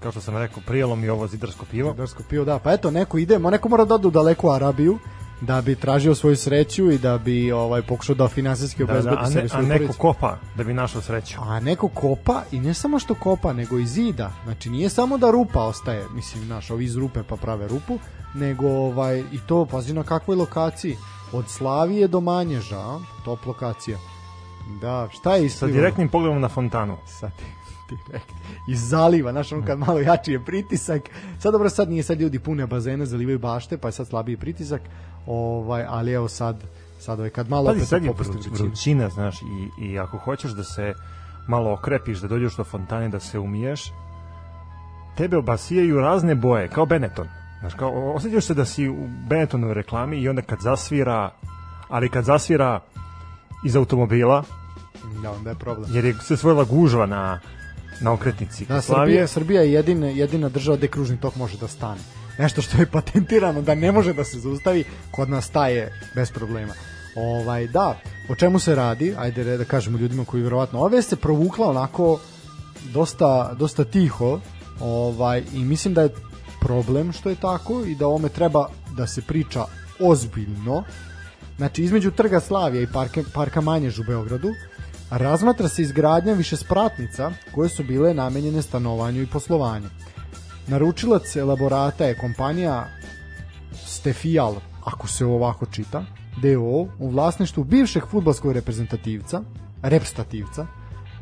kao što sam rekao, prijelo mi ovo zidarsko pivo. Darsko pivo, da. Pa eto, neko ide, neko mora da ode u daleku Arabiju da bi tražio svoju sreću i da bi ovaj pokušao da finansijski Da, obezbedi da, a, ne, sebi a svoju neko porodicu. kopa da bi našao sreću. A neko kopa i ne samo što kopa, nego i zida. Znači nije samo da rupa ostaje, mislim, znaš, ovi iz rupe pa prave rupu, nego ovaj, i to, pazi na kakvoj lokaciji. Od Slavije do Manježa, a? top lokacija. Da, šta je Sa isplivalo? direktnim pogledom na fontanu. Direkt. Iz zaliva, znaš, ono kad malo jači je pritisak. Sad dobro, sad nije sad ljudi pune bazene, zalivaju bašte, pa je sad slabiji pritisak. Ovaj, ali evo sad, sad ovaj, kad malo Pazi, opet sad je vrućina, znaš, i, i ako hoćeš da se malo okrepiš, da dođeš do fontane, da se umiješ, tebe obasijaju razne boje, kao Benetton. Znaš, kao, osjećaš se da si u Benettonovoj reklami i onda kad zasvira, ali kad zasvira iz automobila, Da, onda je problem. jer je se svojila gužva na, na okretnici. Da, Srbija, Srbija je jedina, jedina država gde kružni tok može da stane. Nešto što je patentirano da ne može da se zaustavi, kod nas staje bez problema. Ovaj, da, o čemu se radi, ajde da kažemo ljudima koji verovatno, ove se provukla onako dosta, dosta tiho ovaj, i mislim da je problem što je tako i da ome treba da se priča ozbiljno Znači, između Trga Slavija i Parka, Parka Manjež u Beogradu razmatra se izgradnja više spratnica koje su bile namenjene stanovanju i poslovanju. Naručilac elaborata je kompanija Stefijal, ako se ovako čita, DO, u vlasništvu bivšeg futbolskog reprezentativca, repstativca,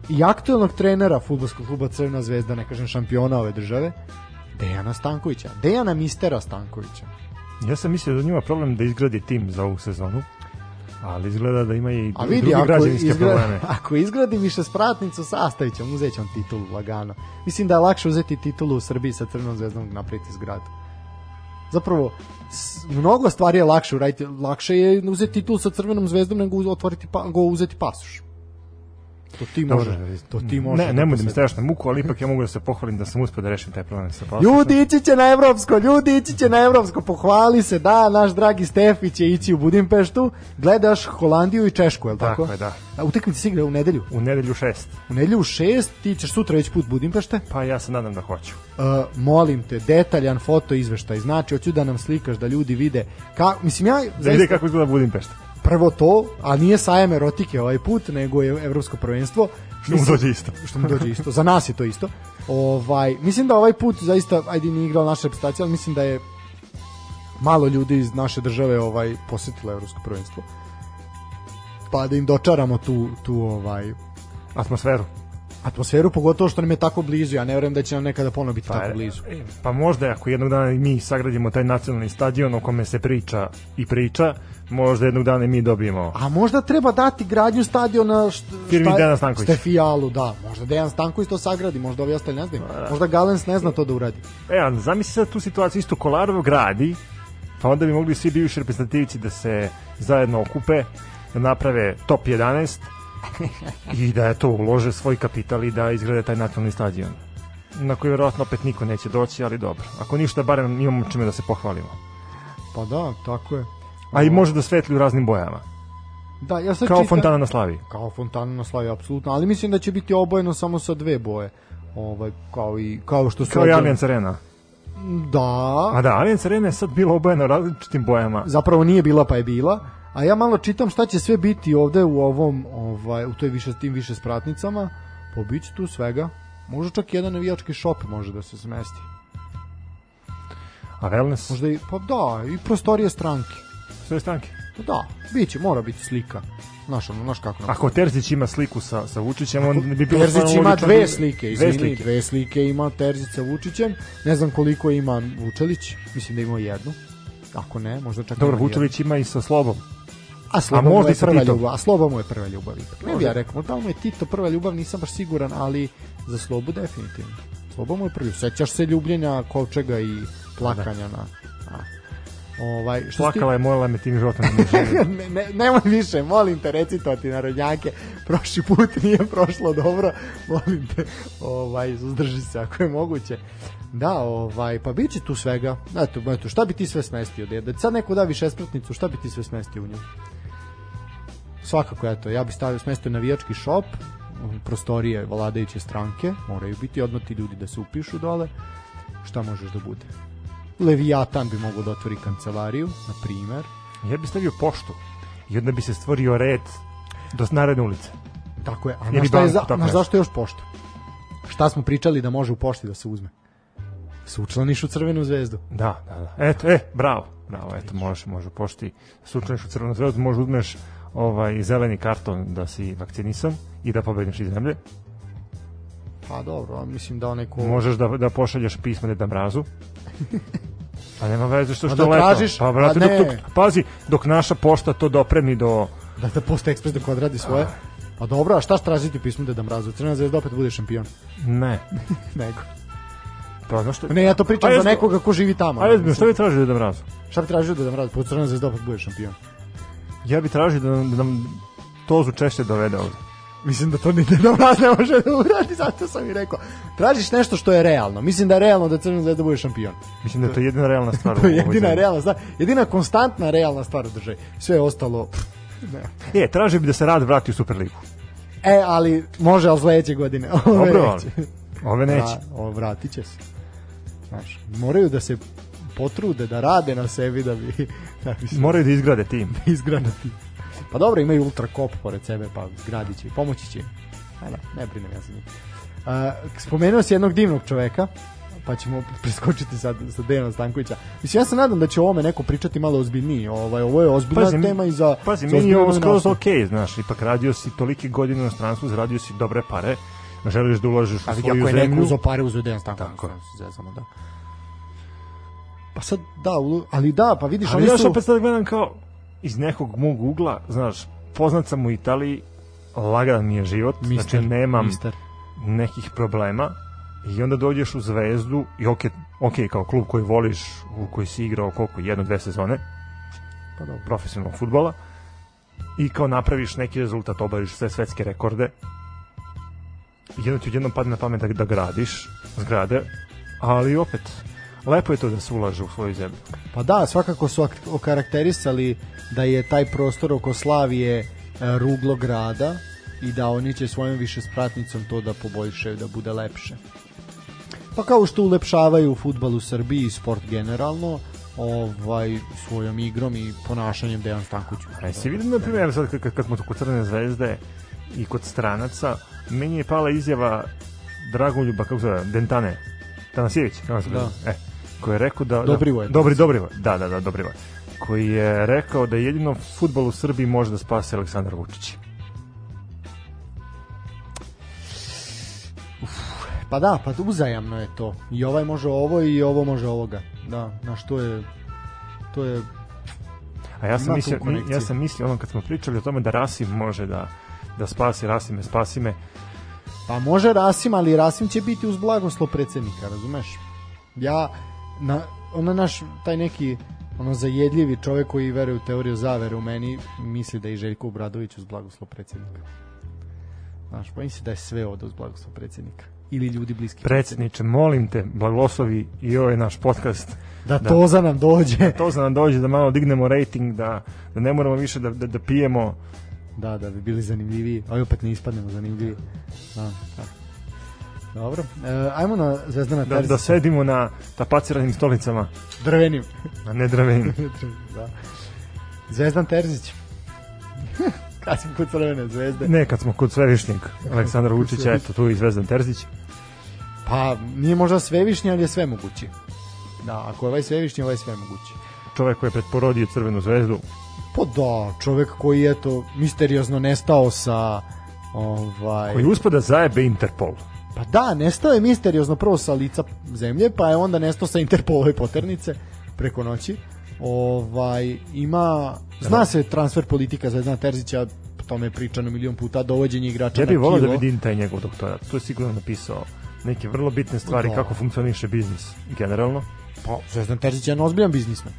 i aktuelnog trenera futbolskog kluba Crvena zvezda, ne kažem šampiona ove države, Dejana Stankovića. Dejana Mistera Stankovića. Ja sam mislio da njima problem da izgradi tim za ovu sezonu, ali izgleda da ima i A drugi vidi, ako, građevinske izgradi, probleme. [laughs] ako izgradi više spratnicu, sastavit ćemo, uzet ćemo titulu lagano. Mislim da je lakše uzeti titulu u Srbiji sa Crvenom zvezdom nego napraviti zgradu. Zapravo, mnogo stvari je lakše uraditi. Lakše je uzeti titulu sa Crvenom zvezdom nego otvoriti pa, go uzeti pasoš. To ti može. To ti može. Ne, da ne bude mi strašno muku, ali ipak ja mogu da se pohvalim da sam uspio da rešim taj problem sa pasošem. Ljudi, ići će na evropsko, ljudi, ići će na evropsko, pohvali se, da, naš dragi Stefi će ići u Budimpeštu, gledaš Holandiju i Češku, je li tako? Tako je, da. A utakmica se igra u nedelju. U nedelju šest. U nedelju u šest, ti ćeš sutra već put Budimpešte. Pa ja se nadam da hoću. Uh, molim te, detaljan foto izveštaj. Znači, hoću da nam slikaš, da ljudi vide. Ka, mislim, ja Da vide kako izgleda Budimpešta. Prvo to, a nije sajem erotike ovaj put, nego je evropsko prvenstvo. Što mu dođe isto. što mu dođe isto. Za nas je to isto. Ovaj, mislim da ovaj put zaista, ajde nije igrao naša reprezentacija, ali mislim da je malo ljudi iz naše države ovaj posetilo evropsko prvenstvo. Pa da im dočaramo tu, tu ovaj Atmosferu. atmosferu, pogotovo što nam je tako blizu. Ja ne verujem da će nam nekada ponovo biti tako e, blizu. e, Pa možda ako jednog dana mi sagradimo taj nacionalni stadion o kome se priča i priča, možda jednog dana mi dobijemo. A možda treba dati gradnju stadiona št, Firmi Dejana Stankovića. Stefijalu, da. Možda Dejan Stanković to sagradi, možda ovi ostali ne znaju. Možda Galens ne zna to da uradi. E, a zamisli sad tu situaciju, isto Kolarov gradi, pa onda bi mogli svi bivši reprezentativci da se zajedno okupe, da naprave top 11 i da je to ulože svoj kapital i da izgrade taj nacionalni stadion na koji verovatno opet niko neće doći, ali dobro. Ako ništa, barem imamo čime da se pohvalimo. Pa da, tako je. A i može da svetli u raznim bojama. Da, ja sad Kao čitam- fontana na slavi. Kao fontana na slavi, apsolutno. Ali mislim da će biti obojeno samo sa dve boje. Ovaj, kao, i, kao što su... Kao i Allianz Arena. Da, A da, Allianz Arena je sad bila obojena različitim bojama. zapravo nije bila pa je bila. A ja malo čitam šta će sve biti ovde u ovom, ovaj, u toj više, tim više spratnicama. Bit će tu svega. Možda čak jedan navijački šop može da se smesti. A wellness, Možda i, pa da, i prostorije stranke. Sve stranke. Pa da, bit će, mora biti slika. Znaš, ono, znaš kako. nam- Ako Terzić ima sliku sa, sa Vučićem, on bi bilo Terzić ima dve da- slike, Dve izvini, slike. dve slike ima Terzić sa Vučićem. Ne znam koliko ima Vučelić, mislim da ima jednu. Ako ne, možda čak Dobro, ima Vučević ima i sa Slobom. A Sloba A možda je prva Titom. ljubav, a Sloba mu je prva ljubav. ipak. Ne bi ja rekao, da mu je Tito prva ljubav, nisam baš siguran, ali za Slobu definitivno. Sloba mu je prvi. Sećaš se ljubljenja Kovčega i plakanja na... Ovaj, što se ti- Plakala je, morala me tim životom ne [laughs] ne, ne, nemoj više, molim te, recitovati narodnjake. Prošli put nije prošlo dobro, molim te, ovaj, suzdrži se ako je moguće. Da, ovaj, pa bit će tu svega. Eto, eto, šta bi ti sve smestio? Da, ti sad neko da više šta bi ti sve smestio u nju? Svakako, eto, ja bi stavio smestio navijački šop, prostorije vladajuće stranke, moraju biti odmah ti ljudi da se upišu dole. Šta možeš da bude? Leviatan bi mogao da otvori kancelariju, na primer. Ja bi stavio poštu i onda bi se stvorio red do naredne ulice. Tako je. A na šta je za, na zašto još pošta? Šta smo pričali da može u pošti da se uzme? Se učlaniš u crvenu zvezdu. Da, da, da. Eto, e, bravo. Bravo, eto, može, može u pošti. Sučaniš u crvenu zvezdu, može uzmeš ovaj zeleni karton da si vakcinisan i da pobediš iz zemlje. Pa dobro, mislim da onaj ko... Možeš da, da pošalješ pismo Deda Mrazu. [laughs] Pa nema veze što Pa što da leto. tražiš, pa brate, dok, ne. dok, pazi, dok naša pošta to dopremi do... Da, da Post Express dok odradi svoje. Pa dobro, a šta tražiti u pismu Deda Mrazu? Crvena zvezda opet bude šampion. Ne. [laughs] Nego. Pa znaš što... Ne, ja to pričam za nekoga ko živi tamo. A jesmo, šta bi tražio Deda Mrazu? Šta bi tražio Deda Mrazu? Pa Crvena zvezda opet bude šampion. Ja bi tražio da da nam Tozu češće dovede ovde. Mislim da to ni Deda [laughs] Mraz ne može da uradi, zato sam i rekao. Tražiš nešto što je realno. Mislim da je realno da Crvena zvezda bude šampion. Mislim da je to jedina realna stvar. [laughs] To je jedina realna stvar. Jedina konstantna realna stvar u državi. Sve ostalo... pff, Ne. E, tražio bi da se rad vrati u Superligu. E, ali može, ali sledeće godine. [laughs] Ove Dobro, neće. ove neće. Vra, o, vratit će se. Znaš, moraju da se potrude, da rade na sebi da bi, da bi se Moraju da izgrade tim. izgradati. Pa dobro, imaju Ultra Cop pored sebe, pa zgradit će i pomoći će. im. A da, ne brinem ja za njih. A, spomenuo si jednog divnog čoveka, pa ćemo preskočiti sad sa Dejana Stankovića. Mislim, ja se nadam da će o ovome neko pričati malo ozbiljniji. Ovaj, ovo je ozbiljna Pazi, tema i za... Pazi, za meni je ovo skroz ok, znaš, ipak radio si tolike godine u inostranstvu, zaradio si dobre pare, želiš da ulažeš u svoju ako je neko zemlju. uzeo pare, uzeo Dejan Stanković. Tako zezamo, da. Pa sad, da, ali da, pa vidiš, Ali ja su... opet sad gledam kao iz nekog mog ugla, znaš, poznat sam u Italiji, lagan mi je život, Mister, znači nemam mister. nekih problema i onda dođeš u Zvezdu i ok, ok, kao klub koji voliš, u koji si igrao koliko, jedno, dve sezone Pa dobro. profesionalnog futbola i kao napraviš neki rezultat, obariš sve svetske rekorde i jedno ti odjednom padne na pamet da, da gradiš zgrade, ali opet lepo je to da se ulaže u svoju zemlju. Pa da, svakako su ak- okarakterisali da je taj prostor oko Slavije e, ruglo grada i da oni će svojom više spratnicom to da poboljšaju, da bude lepše. Pa kao što ulepšavaju futbal u Srbiji i sport generalno, ovaj svojom igrom i ponašanjem Dejan Stanković. A si vidim, na primjer, sad kad, kad smo kod Crne zvezde i kod stranaca, meni je pala izjava Dragoljuba, kako se zove, Dentane, Tanasijević, kako se Da. zove, e, koji je rekao da... Dobrivoje. Da, dobri, Dobrivoje, da, da, da, Dobrivoje. Koji je rekao da jedino futbol u Srbiji može da spase Aleksandar Vučić. Pa da, pa uzajamno je to. I ovaj može ovo i ovo može ovoga. Da, na što je to je A ja sam mislio, ja sam mislio ono kad smo pričali o tome da Rasim može da da spasi Rasime, spasi me. Pa može Rasim, ali Rasim će biti uz blagoslov predsednika, razumeš? Ja, na, ono naš, taj neki ono zajedljivi čovek koji veruje u teoriju zavere u meni, misli da je i Željko Obradović uz blagoslov predsednika. Znaš, pa misli da je sve ovde uz blagoslov predsednika. Ili ljudi bliski. Predsjedniče, molim te, blagoslovi i ovaj naš podcast. Da, da. Toza nam dođe. To za nam dođe da malo dignemo rating, da, da ne moramo više da, da, da pijemo. Da, da bi bili zanimljiviji. Ali opet ne ispadnemo zanimljivi. Da, da. Dobro. E, ajmo na Zvezdana Da, Terzića. da sedimo na tapaciranim stolicama, Drvenim. a ne drvenim. [laughs] da. Zvezdan Terzić. [laughs] Kad smo kod crvene zvezde. Ne, kad smo kod svevišnjeg Aleksandra Vučića, eto tu i Zvezdan Terzić. Pa nije možda svevišnji, ali je sve moguće. Da, ako je ovaj svevišnji, ovaj je sve moguće. Čovek koji je pretporodio Crvenu zvezdu. Pa da, čovek koji je to misteriozno nestao sa ovaj Koji uspada da zajebe Interpol. Pa da, nestao je misteriozno prvo sa lica zemlje, pa je onda nestao sa Interpolove poternice preko noći. Ovaj ima zna se transfer politika Zvezdana Terzića, tome je pričano milion puta, dovođenje igrača Ja bih na volao da kilo. vidim taj njegov doktorat. Tu je sigurno napisao neke vrlo bitne stvari Da. kako funkcioniše biznis generalno. Pa, Zvezdan Terzić je jedan ozbiljan biznismen.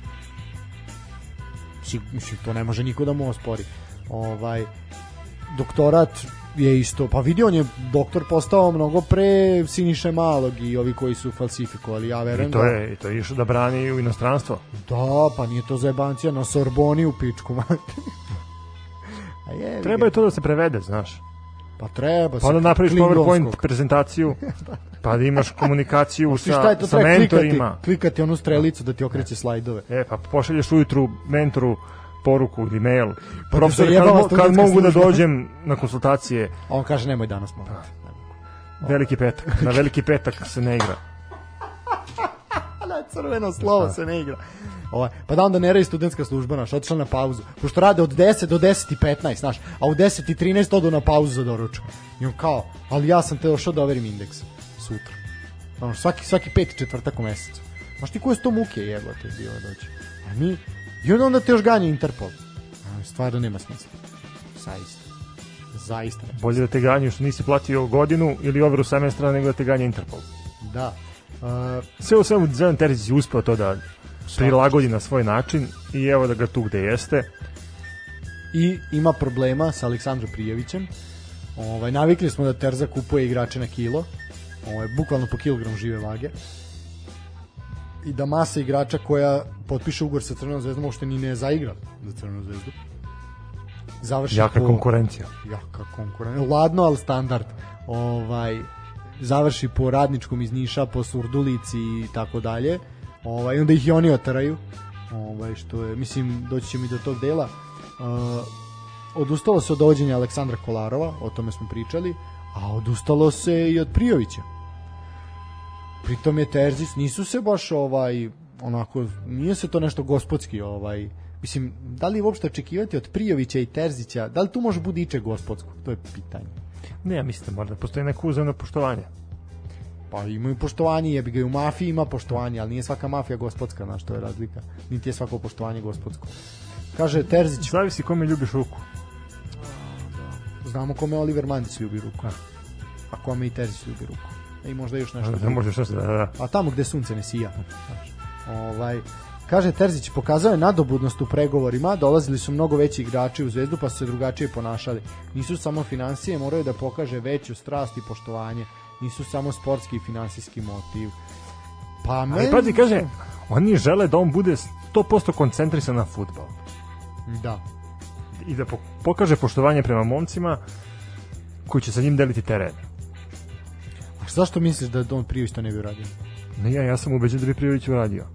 Mislim, to ne može niko da mu ospori. Ovaj, doktorat je isto, pa vidi on je doktor postao mnogo pre Siniše Malog i ovi koji su falsifikovali, ja verujem I to da... je, i to je išao da brani u inostranstvo. Da, pa nije to zajebancija na Sorboni u pičku. [laughs] A je, Treba je to da se prevede, znaš. Pa treba Pa onda sa napraviš. PowerPoint prezentaciju, pa da imaš komunikaciju Ti šta je sa, to sa treba klikati, mentorima. klikati onu strelicu da ti okreće slajdove. E, pa pošalješ ujutru mentoru poruku ili mail. Pa Profesor, da kad, kad mogu da dođem na konsultacije, A on kaže nemoj danas molim. te. veliki petak. Na veliki petak se ne igra. [laughs] na crveno slovo se ne igra. Ovaj, pa da onda ne radi studentska služba, naš, otišla na pauzu. Pošto rade od 10 do 10 i 15, znaš, a u 10 i 13 odu na pauzu za doručak. I on kao, ali ja sam te došao da overim indeks sutra. Znaš, svaki, svaki peti četvrtak u mesecu. Znaš ti koje su to muke jebote bilo doći. A mi, i onda, onda te još ganja Interpol. A, stvarno nema smisla. Zaista. Zaista. nema Bolje da te ganju što nisi platio godinu ili overu semestra nego da te ganja Interpol. Da. Uh, Sve u svemu Zvedan Terzić je uspeo to da prilagodi na svoj način i evo da ga tu gde jeste. i ima problema sa Aleksandrom Prijevićem. Ovaj navikli smo da Terza kupuje igrače na kilo. Ovaj bukvalno po kilogram žive vage. I da masa igrača koja potpiše ugovor sa Crvenom zvezdom uopšte ni ne zaigra za Crvenu zvezdu. Završi Jaka po konkurencija. jaka konkurencija. Ladno, ali standard. Ovaj završi po radničkom iz Niša, po Surdulici i tako dalje. Ovaj onda ih i oni otaraju. Ovaj što je mislim doći ćemo i do tog dela. Uh, odustalo se od dovođenja Aleksandra Kolarova, o tome smo pričali, a odustalo se i od Prijovića. Pritom je Terzić, nisu se baš ovaj onako, nije se to nešto gospodski ovaj Mislim, da li uopšte očekivati od Prijovića i Terzića, da li tu može bude iče gospodsko? To je pitanje. Ne, ja mislim da mora da postoji neko uzemno poštovanje. Pa imaju poštovanje, jebi ga i u mafiji ima poštovanje, ali nije svaka mafija gospodska, na što je razlika. Niti je svako poštovanje gospodsko. Kaže Terzić, Zavisi kome ljubiš ruku. znamo kome Oliver Mandić ljubi ruku. A kome i Terzić ljubi ruku. I možda još nešto. Ne možeš nešto da, da. A tamo gde sunce ne sija. Ovaj, kaže Terzić, pokazao je nadobudnost u pregovorima, dolazili su mnogo veći igrači u zvezdu pa su se drugačije ponašali. Nisu samo financije, moraju da pokaže veću strast i poštovanje. Nisu samo sportski i finansijski motiv. Pa Ali meni... pazi, kaže, oni žele da on bude 100% koncentrisan na futbol. Da. I da po- pokaže poštovanje prema momcima koji će sa njim deliti teren. Zašto misliš da Don Prijović to ne bi uradio? Ne, ja, ja sam ubeđen da bi Prijović uradio.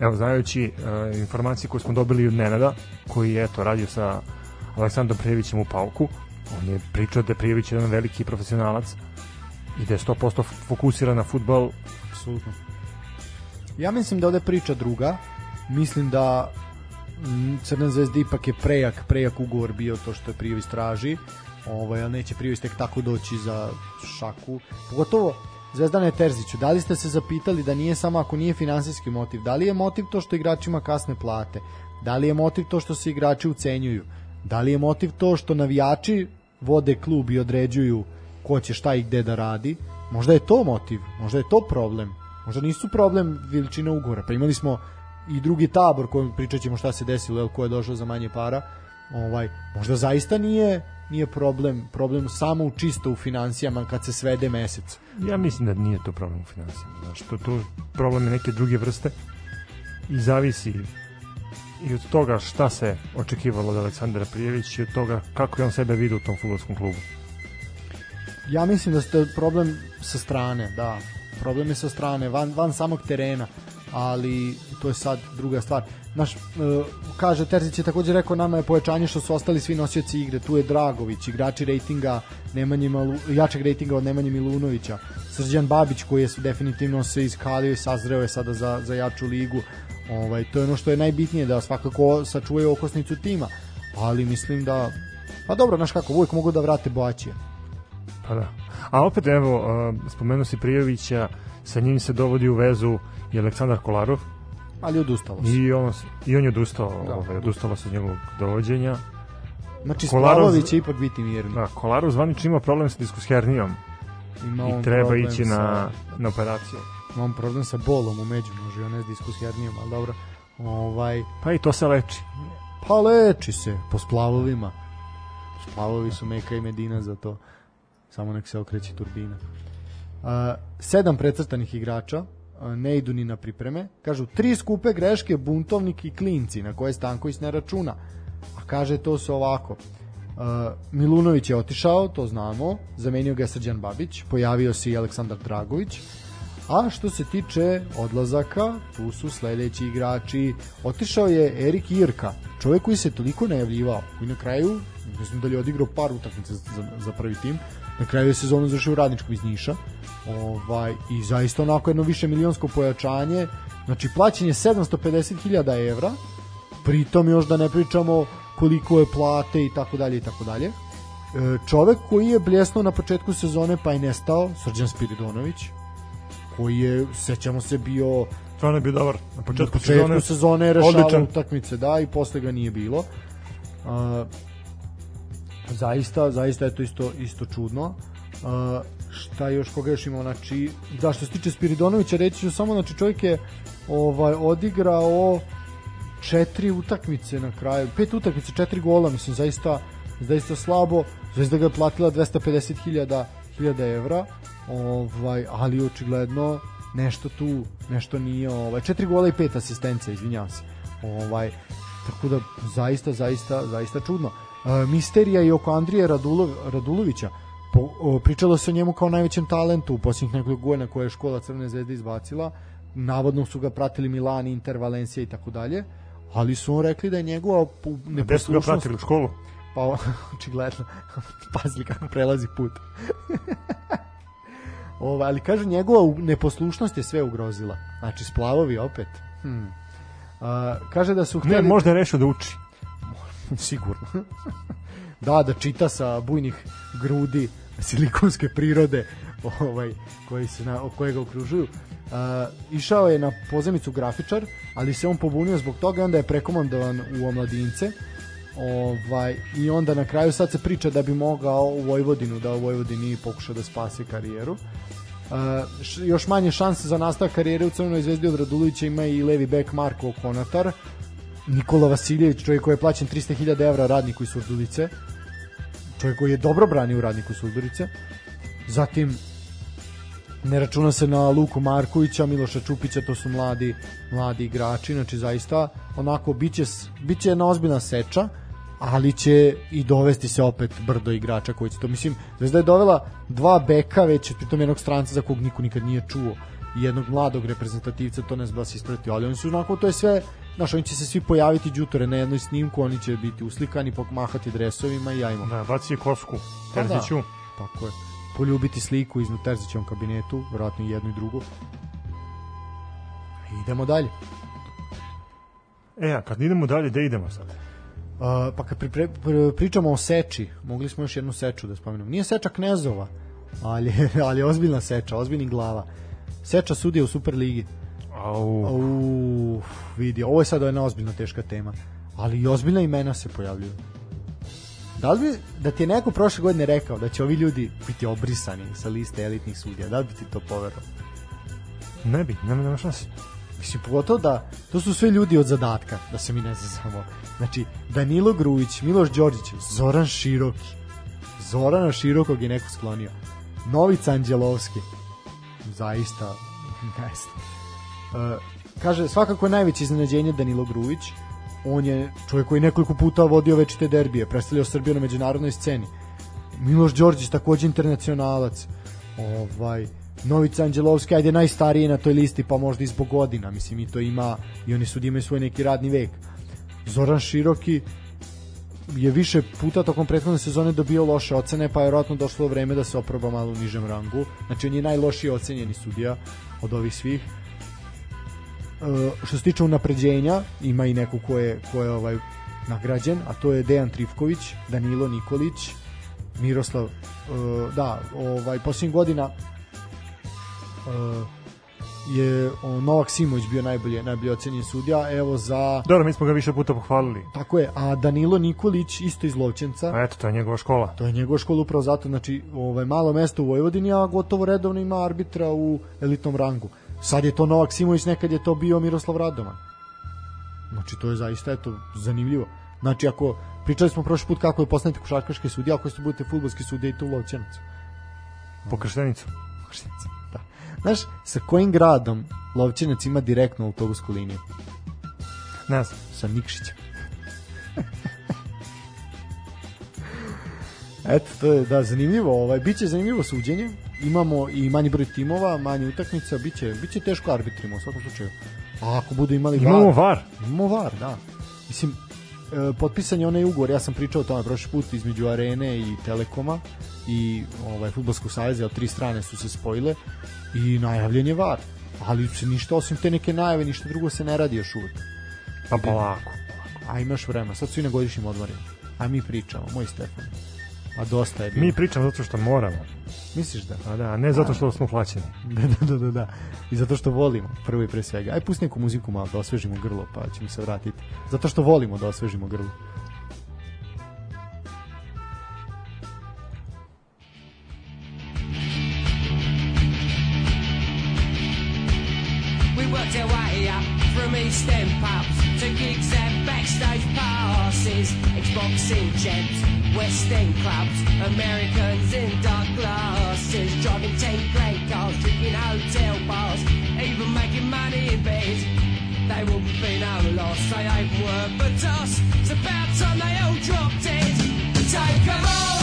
Evo, znajući uh, informacije koje smo dobili od Nenada, koji je eto, radio sa Aleksandrom Prijevićem u Pauku, on je pričao da je Prijević jedan veliki profesionalac i da je 100% fokusiran na futbol. Apsolutno. Ja mislim da ovde priča druga. Mislim da mm, Crna zvezda ipak je prejak, prejak ugovor bio to što je Prijović traži. Ovaj, ali neće Prijović tek tako doći za šaku. Pogotovo Zvezdane Terziću, da li ste se zapitali da nije samo ako nije finansijski motiv, da li je motiv to što igračima kasne plate, da li je motiv to što se igrači ucenjuju, da li je motiv to što navijači vode klub i određuju ko će šta i gde da radi, možda je to motiv, možda je to problem, možda nisu problem veličina ugovora, pa imali smo i drugi tabor kojem pričat ćemo šta se desilo, ko je došao za manje para, ovaj, možda zaista nije nije problem, problem samo u čisto u financijama kad se svede mesec. Ja mislim da nije to problem u finansijama. Znači, to, to problem je neke druge vrste i zavisi i od toga šta se očekivalo od Aleksandra Prijevića i od toga kako je on sebe vidio u tom futbolskom klubu. Ja mislim da ste problem sa strane, da. Problem je sa strane, van, van samog terena, ali to je sad druga stvar. Naš, e, kaže, Terzić je takođe rekao nama je pojačanje što su ostali svi nosioci igre, tu je Dragović, igrači rejtinga Nemanje Malu, jačeg rejtinga od Nemanje Milunovića, Srđan Babić koji je definitivno se iskalio i sazreo je sada za, za jaču ligu. Ovaj, to je ono što je najbitnije, da svakako sačuvaju okosnicu tima, ali mislim da Pa dobro, znaš kako, uvijek mogu da vrate Boaćija. Pa da. A opet, evo, spomenuo si Prijovića, sa njim se dovodi u vezu i Aleksandar Kolarov ali odustalo se. i on, i on je odustao, Da. ovaj, odustalo se od njegovog dovođenja. Znači, Splavović će ipak biti mirni. Da, Kolarov zvanično ima problem sa diskushernijom Ima i treba ići sa, na, na operaciju. Ima on problem sa bolom u među, može on ne s diskus hernijom, ali dobro. Ovaj, Pa i to se leči. pa leči se po splavovima. Splavovi su Meka i Medina za to. Samo nek se okreće turbina. Uh, sedam precrtanih igrača ne idu ni na pripreme. Kažu, tri skupe greške, buntovnik i klinci, na koje Stanković ne računa. A kaže to se ovako. Milunović je otišao, to znamo, zamenio ga je Srđan Babić, pojavio se i Aleksandar Dragović, a što se tiče odlazaka, tu su sledeći igrači, otišao je Erik Irka, čovjek koji se toliko najavljivao i na kraju, znam da li je odigrao par utakmica za, za prvi tim, na kraju je sezonu završio u radničkom iz Niša, ovaj, i zaista onako jedno više milionsko pojačanje, znači plaćen je 750.000 evra, pritom još da ne pričamo koliko je plate i tako dalje i tako dalje. E, čovek koji je bljesnuo na početku sezone pa je nestao, Srđan Spiridonović, koji je, sećamo se, bio Stvarno je bio dobar. Na početku, na početku sezone, sezone je rešavao utakmice, da, i posle ga nije bilo. Uh, zaista, zaista je to isto, isto čudno. Uh, šta još, koga još imao, znači, da, što se tiče Spiridonovića, reći ću samo, znači, čovjek je ovaj, odigrao četiri utakmice na kraju, pet utakmice, četiri gola, mislim, zaista, zaista slabo, Zvezda ga je platila 250.000 hiljada evra, ovaj, ali očigledno nešto tu, nešto nije, ovaj, četiri gola i pet asistencija, izvinjavam se. Ovaj, tako da zaista, zaista, zaista čudno. Misterija i oko Andrije Radulov, Radulovića, po, o, pričalo se o njemu kao najvećem talentu u posljednjih nekoliko godina koje je škola Crvene zvezde izbacila. Navodno su ga pratili Milan, Inter, Valencija i tako dalje. Ali su on rekli da je njegova pu- Gde su ga neposlušnost... pratili u školu? Pa [laughs] očigledno, pazili kako prelazi put. [laughs] Ova, ali kažu njegova neposlušnost je sve ugrozila. Znači splavovi opet. Hmm. A, kaže da su Ne, hteli... možda je rešio da uči. [laughs] Sigurno. da, da čita sa bujnih grudi silikonske prirode ovaj, koji se na, koje ga okružuju. Uh, išao je na pozemicu grafičar, ali se on pobunio zbog toga i onda je prekomandovan u omladince. Ovaj, I onda na kraju sad se priča da bi mogao u Vojvodinu, da u Vojvodini pokuša da spasi karijeru. Uh, š, još manje šanse za nastavak karijere u Crvenoj zvezdi od Radulovića ima i levi bek Marko Konatar. Nikola Vasiljević, čovjek koji je plaćen 300.000 evra radniku iz Surdulice. Čovjek koji je dobro branio radniku iz Surdulice. Zatim ne računa se na Luku Markovića, Miloša Čupića, to su mladi, mladi igrači, znači zaista onako biće, biće jedna ozbiljna seča, ali će i dovesti se opet brdo igrača koji će to, mislim, Zvezda je dovela dva beka već, pritom jednog stranca za kog niko nikad nije čuo jednog mladog reprezentativca, to ne znam da se isprati, ali oni su onako, to je sve, znaš, oni će se svi pojaviti đutore na jednoj snimku, oni će biti uslikani, pomahati dresovima i ajmo. Da, baci kosku. Pa da. Terziću. Tako je. Poljubiti sliku iznu Terzićevom kabinetu, vjerojatno i jednu i drugu. Idemo dalje. E, a kad idemo dalje, gde idemo sad? Uh, pa kad pri, pri, pričamo o seči, mogli smo još jednu seču da spomenemo. Nije seča Knezova, ali, [laughs] ali je ozbiljna seča, ozbiljnih glava. Seča sudija u Superligi. Au. Uf, vidi, ovo je sad jedna ozbiljno teška tema. Ali i ozbiljna imena se pojavljuju. Da li bi, da ti je neko prošle godine rekao da će ovi ljudi biti obrisani sa liste elitnih sudija, da li bi ti to poverovao? Ne bi, nema, nema šanse. Mislim, pogotovo da to su sve ljudi od zadatka, da se mi ne zazamo. Znači, Danilo Grujić, Miloš Đorđić, Zoran Široki. Zorana Širokog je neko sklonio. Novica Anđelovski. Zaista, [laughs] ne znam. E, kaže, svakako najveće iznenađenje Danilo Grujić. On je čovjek koji nekoliko puta vodio večite derbije, predstavljao Srbiju na međunarodnoj sceni. Miloš Đorđić takođe internacionalac. Ovaj Novica Anđelovski, ajde najstariji na toj listi, pa možda i zbog godina, mislim i to ima i oni su imaju svoj neki radni vek. Zoran Široki je više puta tokom prethodne sezone dobio loše ocene, pa je vjerojatno došlo vreme da se oproba malo u nižem rangu. Znači on je najlošiji ocenjeni sudija od ovih svih. E, što se tiče unapređenja, ima i neko ko je, ko je ovaj, nagrađen, a to je Dejan Trifković, Danilo Nikolić, Miroslav, e, da, ovaj, posljednjih godina e, je o, Novak Simović bio najbolje, najbolje ocenjen sudija, evo za Dobro, mi smo ga više puta pohvalili. tako je, a Danilo Nikolić isto iz Lovćenca, A eto, to je njegova škola. to je njegova škola upravo zato, znači ovaj, malo mesto u Vojvodini, a gotovo redovno ima arbitra u elitnom rangu. Sad je to Novak Simović, nekad je to bio Miroslav Radoman. Znači to je zaista eto, zanimljivo. Znači ako pričali smo prošli put kako je postanete košarkaški sudija, ako ste budete fudbalski sudija i to u Lovćenacu. Po krštenicu. Da. Znaš, sa kojim gradom Lovćenac ima direktnu autobusku liniju? Ne znam. sa Nikšićem. [laughs] Eto, to je da zanimljivo, ovaj biće zanimljivo suđenje. Imamo i manji broj timova, manje utakmica, biće biće teško arbitrima u svakom slučaju. A ako budu imali Imamo VAR, var. imamo VAR, da. Mislim potpisan je onaj ugovor, ja sam pričao o tome prošli put između Arene i Telekoma i ovaj fudbalskog saveza, tri strane su se spojile i najavljen je VAR. Ali se ništa osim te neke najave, ništa drugo se ne radi još uvek. Pa polako. A imaš vremena, sad su i na godišnjim odmorima. A mi pričamo, moj Stefan. A dosta je bilo. Mi pričamo zato što moramo. Misliš da? A da, a ne zato što smo plaćeni. [laughs] Da, da, da, da, da. I zato što volimo, prvo i pre svega. Aj pusti neku muziku malo da osvežimo grlo, pa ćemo se vratiti. Zato što volimo da osvežimo grlo. We worked our way up from East End pubs to gigs and backstage passes, Xboxing champs, West End clubs, Americans in dark glasses, driving 10 grand cars, drinking hotel bars, even making money in bed. They wouldn't be no loss, they ain't worth a toss. It's about time they all dropped dead. Take 'em all,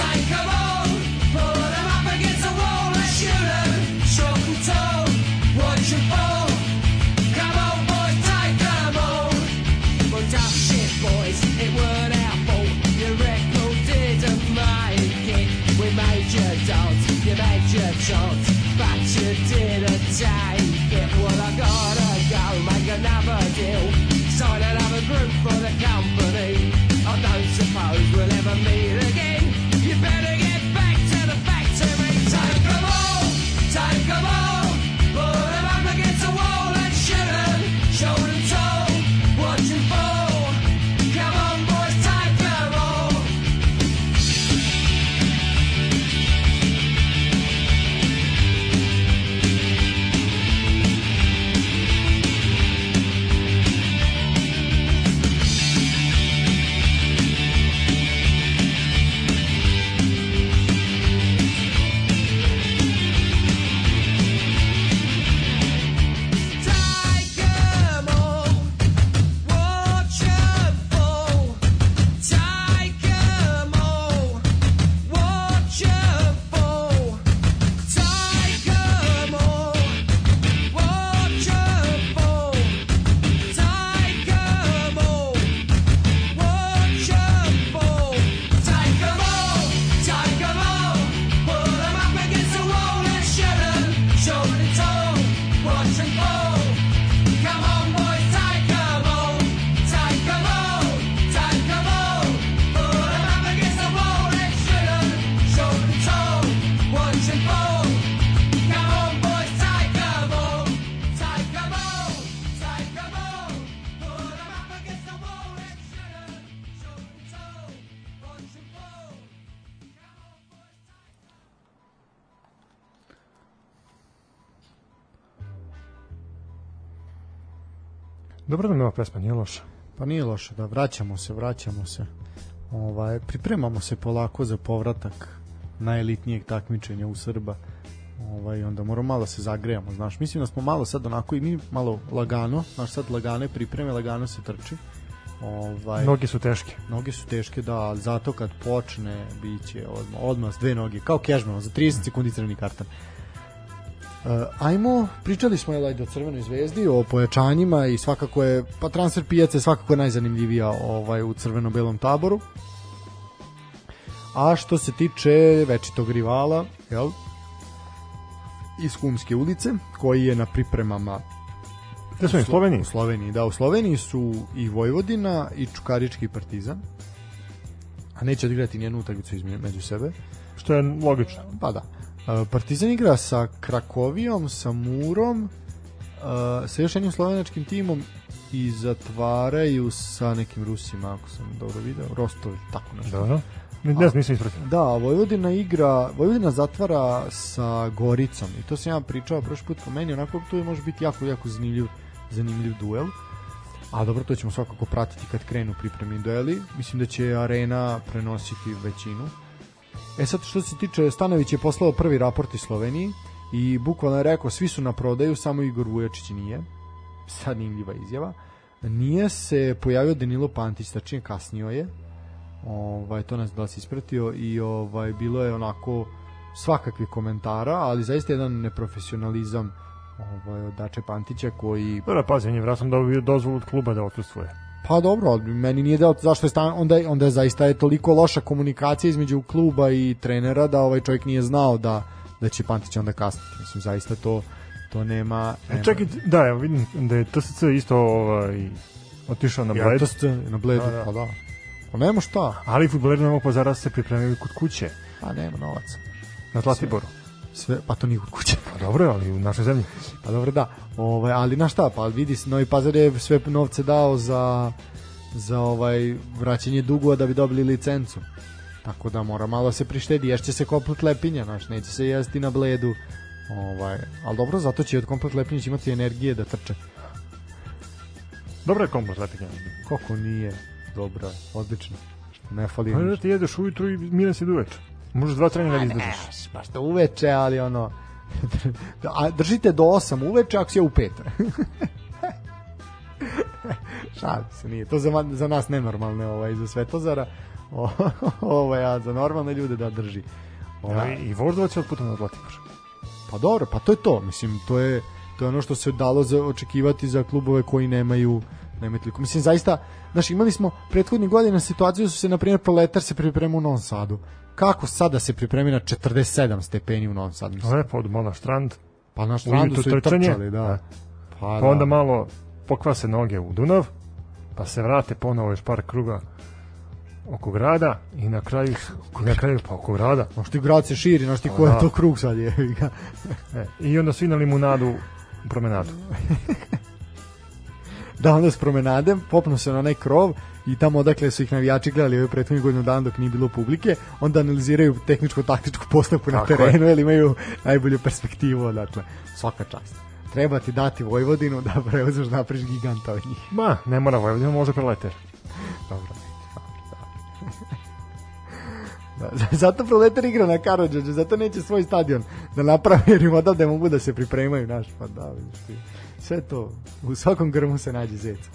take 'em all, pull 'em up against the wall and shoot 'em, Dobro da mi ova pesma nije loša. Pa nije loše, da vraćamo se, vraćamo se. Ovaj, pripremamo se polako za povratak najelitnijeg takmičenja u Srba. Ovaj, onda moramo malo se zagrejamo, znaš. Mislim da smo malo sad onako i mi malo lagano, znaš sad lagane pripreme, lagano se trči. Ovaj, Noge su teške. Noge su teške, da, zato kad počne, bit će odmah, odmah s dve noge, kao Kežman, za 30 sekundi crveni kartan. Uh, ajmo, pričali smo jel, ajde, o Crvenoj zvezdi, o pojačanjima i svakako je, pa transfer pijace je svakako najzanimljivija ovaj, u crveno-belom taboru. A što se tiče večitog rivala, jel, iz Kumske ulice, koji je na pripremama Gde smo u Sloveniji? u Sloveniji, da, u Sloveniji su i Vojvodina i Čukarički partizan. A neće odigrati nijednu utakmicu izme- među sebe. Što je logično. Pa da. Partizan igra sa Krakovijom, sa Murom, sa još jednim slovenačkim timom i zatvaraju sa nekim Rusima, ako sam dobro video, Rostov, tako nešto. Dobro. Ne, ne nisam ispratio. Da, Vojvodina igra, Vojvodina zatvara sa Goricom i to sam ja pričao prošli put po meni, onako to je može biti jako, jako zanimljiv, zanimljiv duel. A dobro, to ćemo svakako pratiti kad krenu pripremni dueli. Mislim da će Arena prenositi većinu. E sad što se tiče, Stanović je poslao prvi raport iz Sloveniji i bukvalno je rekao svi su na prodaju, samo Igor Vujačić nije. Zanimljiva izjava. Nije se pojavio Danilo Pantić, tačnije kasnio je. Ovaj to nas da se ispratio i ovaj bilo je onako svakakvih komentara, ali zaista jedan neprofesionalizam ovaj od Dače Pantića koji Dobro, pazi, on je vratno dobio dozvolu od kluba da odsustvuje. Pa dobro, ali meni nije deo zašto je stan, onda je, onda je zaista je toliko loša komunikacija između kluba i trenera da ovaj čovjek nije znao da da će Pantić onda kasniti. Mislim zaista to to nema. Nema. čekaj, da, evo vidim da je TSC isto ovaj, otišao na ja, Bled, to ste na bledu, Da, da. pa da. Pa nema šta, ali futboleri Novog pazara se pripremili kod kuće, pa nema novaca. na Zlatiboru. Sve, pa to nije kod kuće. Pa dobro, ali u našoj zemlji. Pa dobro da. Ovaj ali na šta? Pa vidi se Novi Pazar je sve novce dao za za ovaj vraćanje dugova da bi dobili licencu. Tako da mora malo se prištedi, ješće se komplet lepinja, znaš, neće se jesti na bledu. Ovaj, ali dobro, zato će od komplet lepinja imati energije da trče. Dobro je komplet letenja. Kako nije? Dobro, je, odlično. Ne fali Pa da ti jedeš ujutru i miran si do uveče. Možeš dva treninga da izdržiš. Ne, baš da uveče, ali ono... [laughs] A držite do 8 uveče ako si je u 5. [laughs] Šalim se, nije. To za, za nas nenormalne, ovaj, za Svetozara. [laughs] O, ovaj, a za normalne ljude da drži. Ovaj, I Voždovac je otputan na Zlatibor. Pa dobro, pa to je to. Mislim, to je, to je ono što se dalo za očekivati za klubove koji nemaju nemaju toliko. Mislim, zaista, znaš, imali smo prethodnih godina situaciju su se, na primjer, Proletar se priprema u Novom Sadu. Kako sada se pripremi na 47 stepeni u Novom Sadu? Mislim, Lepo, od malo na štrand, Pa na ujutru su i trčanje, trčali, da. da. Pa, pa onda malo pokvase noge u Dunav, pa se vrate ponovo još par kruga oko grada i na kraju, i na kraju pa oko grada. Znaš ti grad se širi, ti Pa ko je da. to krug sad je. E, I onda svi na limunadu u promenadu. [laughs] da onda s promenadem popnu se na onaj krov i tamo odakle su ih navijači gledali ove prethodnih godinu dana dok nije bilo publike, onda analiziraju tehničko-taktičku postavku na terenu, jer imaju najbolju perspektivu odatle. Svaka čast. Treba ti dati Vojvodinu da preuzeš napriš giganta od njih. Ma, ne mora Vojvodina, može preleter. Dobro. Da, zato proletar igra na Karadžođe, zato neće svoj stadion da napravi jer im odavde mogu da se pripremaju, naš, pa da, vidiš ti. Sve to, u svakom grmu se nađe zec. E,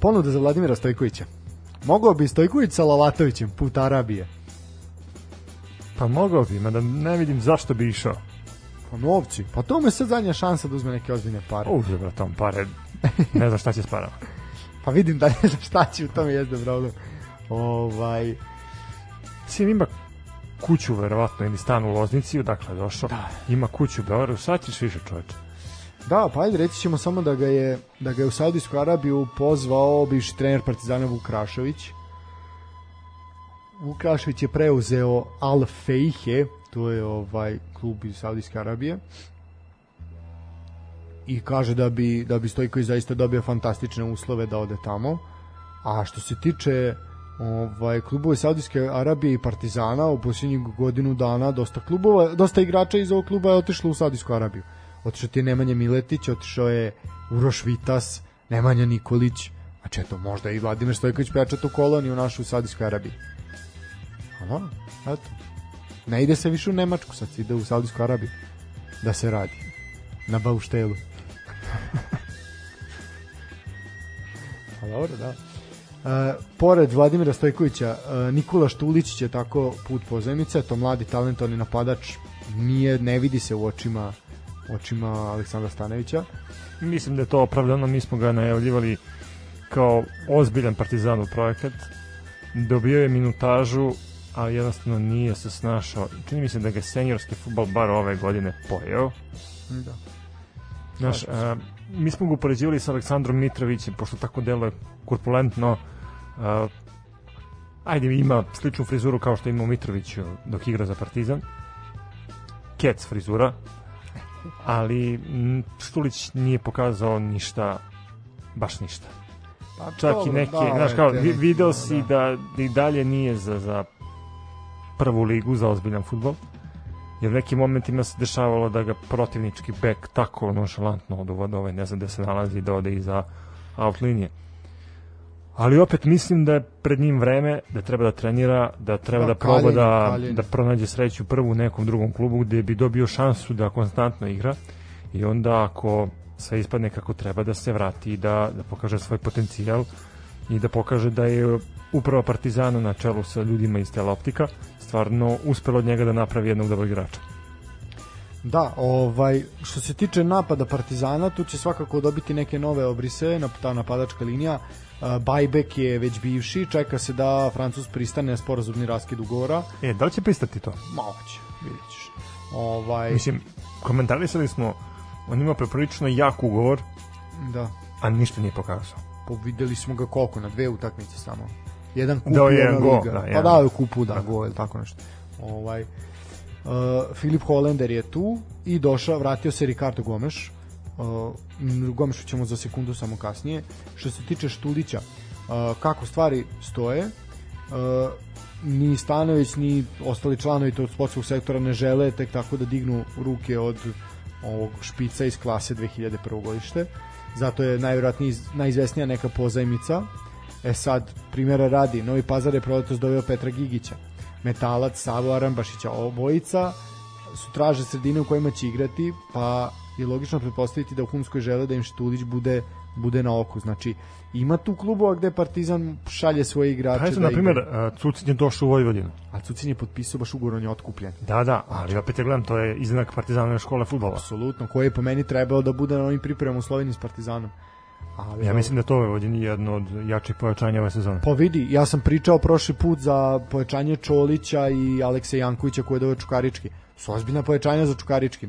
ponuda za Vladimira Stojkovića. Mogao bi Stojković sa Lalatovićem put Arabije. Pa mogao bi, mada ne vidim zašto bi išao. Pa novci. Pa to mu je sad zadnja šansa da uzme neke ozbiljne pare. Uđe, bratom, pare. Ne znam šta će s parama. [laughs] Pa vidim da ne znam šta će u tome jezde problem. Ovaj, Sin ima kuću, verovatno, ili stan u Loznici, odakle je došao. Da. Ima kuću u Beogradu, sad ćeš više čoveče. Da, pa ajde reći ćemo samo da ga je da ga je u Saudijsku Arabiju pozvao bivši trener Partizana Vukrašović. Vukrašović je preuzeo Al Feihe, to je ovaj klub iz Saudijske Arabije. I kaže da bi da bi Stojković zaista dobio fantastične uslove da ode tamo. A što se tiče ovaj klubova iz Saudijske Arabije i Partizana u posljednjih godinu dana dosta klubova, dosta igrača iz ovog kluba je otišlo u Saudijsku Arabiju. Otišao ti je Nemanja Miletić, otišao je Uroš Vitas, Nemanja Nikolić, znači eto, možda i Vladimir Stojković pojača tu koloniju našu u Saudijskoj Arabiji. Aha, eto. Ne ide se više u Nemačku, sad se ide u Saudijsku Arabiju da se radi. Na bauštelu. [laughs] Pa dobro, da. E, pored Vladimira Stojkovića, e, Nikola Štulić će tako put pozemice, to mladi talentovani napadač nije, ne vidi se u očima očima Aleksandra Stanevića. Mislim da je to opravdano, mi smo ga najavljivali kao ozbiljan partizanov projekat. Dobio je minutažu, ali jednostavno nije se snašao. Čini mi se da ga je senjorski futbal bar ove godine pojeo. Da. Znaš, a, mi smo ga upoređivali sa Aleksandrom Mitrovićem, pošto tako deluje korpulentno. A, ajde, ima sličnu frizuru kao što ima u Mitroviću dok igra za Partizan. Kec frizura. Ali m, Štulić nije pokazao ništa, baš ništa. Pa, Čak i dobro, neke, da, znaš kao, te video si da i dalje nije za, za prvu ligu, za ozbiljan futbol. Jer u nekim momentima se dešavalo da ga protivnički bek tako nonšalantno od uvod ovaj, ne znam gde se nalazi, da ode iza out linije. Ali opet mislim da je pred njim vreme da treba da trenira, da treba Da, da, proba da, da pronađe sreću prvu u nekom drugom klubu gde bi dobio šansu da konstantno igra i onda ako sve ispadne kako treba da se vrati i da, da pokaže svoj potencijal i da pokaže da je upravo Partizanu na čelu sa ljudima iz Teleoptika stvarno uspelo od njega da napravi jednog dobrog igrača. Da, ovaj, što se tiče napada Partizana, tu će svakako dobiti neke nove obrise, ta napadačka linija. Bajbek je već bivši, čeka se da Francus pristane na sporazumni raskid ugovora. E, da li će pristati to? Malo će, vidjet ćeš. Ovaj, Mislim, komentarisali smo, on ima preprilično jak ugovor, da, a ništa nije pokazao. po, videli smo ga koliko, na dve utakmice samo. Jedan kup jedna jedan liga. da, pa jedan. dao je kupu, da, gol ili tako nešto. Ovaj, uh, Filip Holender je tu i došao, vratio se Ricardo Gomeš. Gomešu ćemo za sekundu samo kasnije. Što se tiče Štulića, kako stvari stoje, ni Stanović ni ostali članovi tog sportskog sektora ne žele tek tako da dignu ruke od ovog špica iz klase 2001. godište. Zato je najvjerojatnije iz- najizvesnija neka pozajmica. E sad, primjera radi, Novi Pazar je proletos doveo Petra Gigića. Metalac, Savo Arambašića, obojica su traže sredine u kojima će igrati, pa je logično pretpostaviti da u Humskoj žele da im Štulić bude bude na oku. Znači, ima tu klubova gde Partizan šalje svoje igrače Pa eto, da na primjer, Cucin je došao u Vojvodinu. A Cucin je potpisao baš ugovor, on je otkupljen. Da, da, ali opet je gledam, to je iznak Partizanove škole futbola. Apsolutno, koji je po meni trebao da bude na ovim pripremama u Sloveniji s Partizanom. Ali, Ja mislim da je to u Vojvodini jedno od jačih pojačanja ove sezone. Pa vidi, ja sam pričao prošli put za pojačanje Čolića i Aleksa Jankovića koji je doveo Čukarički. Su ozbiljna pojačanja za Čukarički.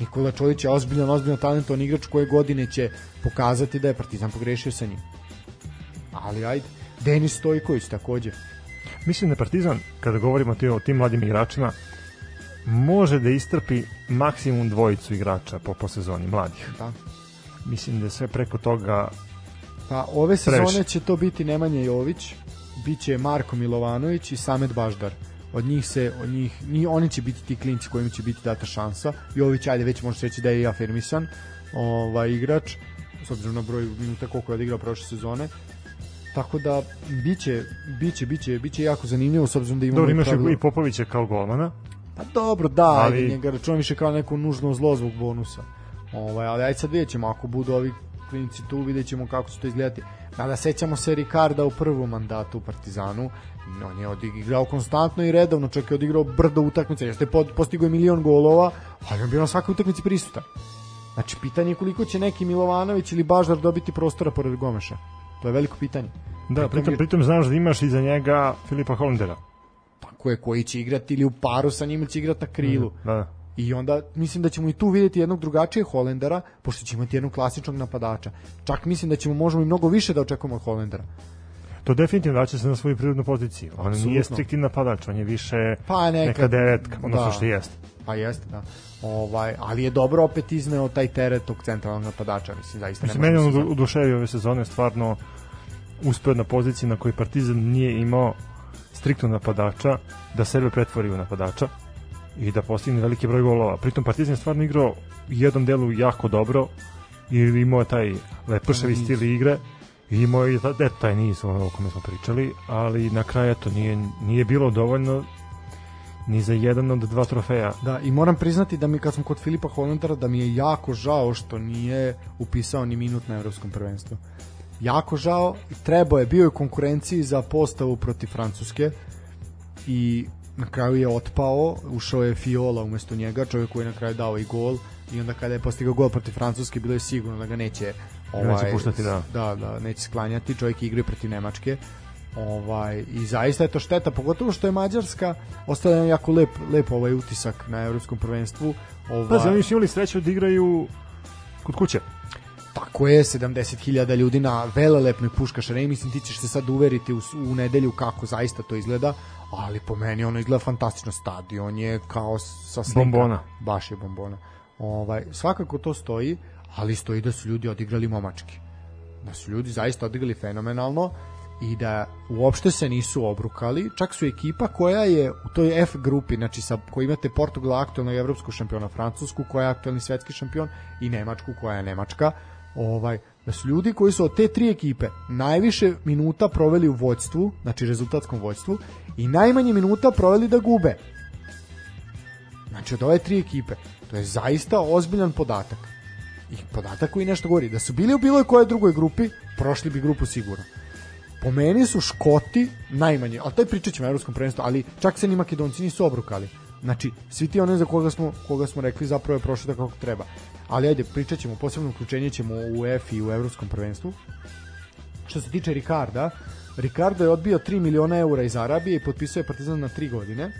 Nikola Čolić je ozbiljan, ozbiljan talentovan igrač koje godine će pokazati da je Partizan pogrešio sa njim. Ali ajde. Denis Stojković takođe. Mislim da Partizan, kada govorimo o tim, o tim mladim igračima, može da istrpi maksimum dvojicu igrača po, po sezoni, mladih. Da. Mislim da je sve preko toga Pa ove sezone Previše. će to biti Nemanja Jović, biće Marko Milovanović i Samet Baždar. Od njih se, od njih, ni, oni će biti ti klinci kojima će biti data šansa. Jović, ajde, već možeš reći da je i afirmisan ovaj, igrač, s obzirom na broj minuta koliko je odigrao prošle sezone. Tako da biće, biće, biće, biće jako zanimljivo s obzirom da imamo Dobro, imaš pravilo- i Popovića kao golmana. Pa dobro, da, ali... Njega računam više kao neko nužno zlo zbog bonusa. Ovaj, ali ajde sad vidjet ćemo, ako budu ovi klinici tu, vidjet ćemo kako će to izgledati. Nada, sećamo se Ricarda u prvom mandatu u Partizanu, on je odigrao konstantno i redovno, čak je odigrao brdo utakmice, jeste postigao je milion golova, ali on bio na svakoj utakmici prisutan. Znači, pitanje je koliko će neki Milovanović ili Baždar dobiti prostora pored Gomeša. To je veliko pitanje. Da, pritom, pritom znaš da imaš iza njega Filipa Holendera. Tako je, koji će igrati ili u paru sa njim ili će igrati na krilu. Da, da. I onda mislim da ćemo i tu vidjeti jednog drugačijeg Holendera, pošto ćemo imati jednog klasičnog napadača. Čak mislim da ćemo možemo i mnogo više da očekujemo od Holendera. To definitivno vraća se na svoju prirodnu poziciju. On Apsolutno. nije striktivni napadač, on je više Pa neka, neka devetka, odnosno da. što jeste. Pa jeste, da. Ovaj, ali je dobro opet izneo taj teret tog centralnog napadača, mislim, zaista Mislim, meni on oduševio ove sezone stvarno uspeo na poziciji na kojoj Partizan nije imao striktno napadača, da sebe pretvori u napadača i da postigne veliki broj golova. Pritom Partizan je stvarno igrao u jednom delu jako dobro i imao je taj lepršavi Niz. stil igre i imao je taj, taj niz o kome smo pričali, ali na kraju eto nije, nije bilo dovoljno ni za jedan od dva trofeja. Da, i moram priznati da mi kad sam kod Filipa Holendera da mi je jako žao što nije upisao ni minut na evropskom prvenstvu. Jako žao, trebao je, bio je u konkurenciji za postavu protiv Francuske i na kraju je otpao, ušao je Fiola umesto njega, čovjek koji je na kraju dao i gol i onda kada je postigao gol protiv Francuske bilo je sigurno da ga neće ovaj, Neće puštati, da. da, da, neće sklanjati, čovjek igra i protiv Nemačke. Ovaj i zaista je to šteta pogotovo što je Mađarska ostavlja jedan jako lep lep ovaj utisak na evropskom prvenstvu. Ovaj Pazi, oni su imali sreću da igraju kod kuće. tako je 70.000 ljudi na velelepnoj puškaš areni mislim ti ćeš se sad uveriti u, u nedelju kako zaista to izgleda ali po meni ono izgleda fantastično. Stadion je kao sa slika. Bombona. baš je bombona. Ovaj svakako to stoji ali stoji da su ljudi odigrali momački. Da su ljudi zaista odigrali fenomenalno i da uopšte se nisu obrukali, čak su ekipa koja je u toj F grupi, znači sa koji imate Portugal aktualnog evropskog šampiona, Francusku koja je aktualni svetski šampion i Nemačku koja je Nemačka, ovaj da su ljudi koji su od te tri ekipe najviše minuta proveli u vođstvu, znači rezultatskom vođstvu i najmanje minuta proveli da gube. Znači od ove tri ekipe. To je zaista ozbiljan podatak. I podatak koji nešto govori. Da su bili u bilo kojoj drugoj grupi, prošli bi grupu sigurno. Po meni su Škoti najmanje, ali to je pričat ćemo evropskom prvenstvu, ali čak se ni Makedonci nisu obrukali. Znači, svi ti oni za koga smo, koga smo rekli zapravo je prošlo da kako treba. Ali ajde, pričat ćemo, posebno uključenje ćemo u EFI i u Evropskom prvenstvu. Što se tiče Ricarda, Ricardo je odbio 3 miliona eura iz Arabije i potpisao je Partizan na 3 godine.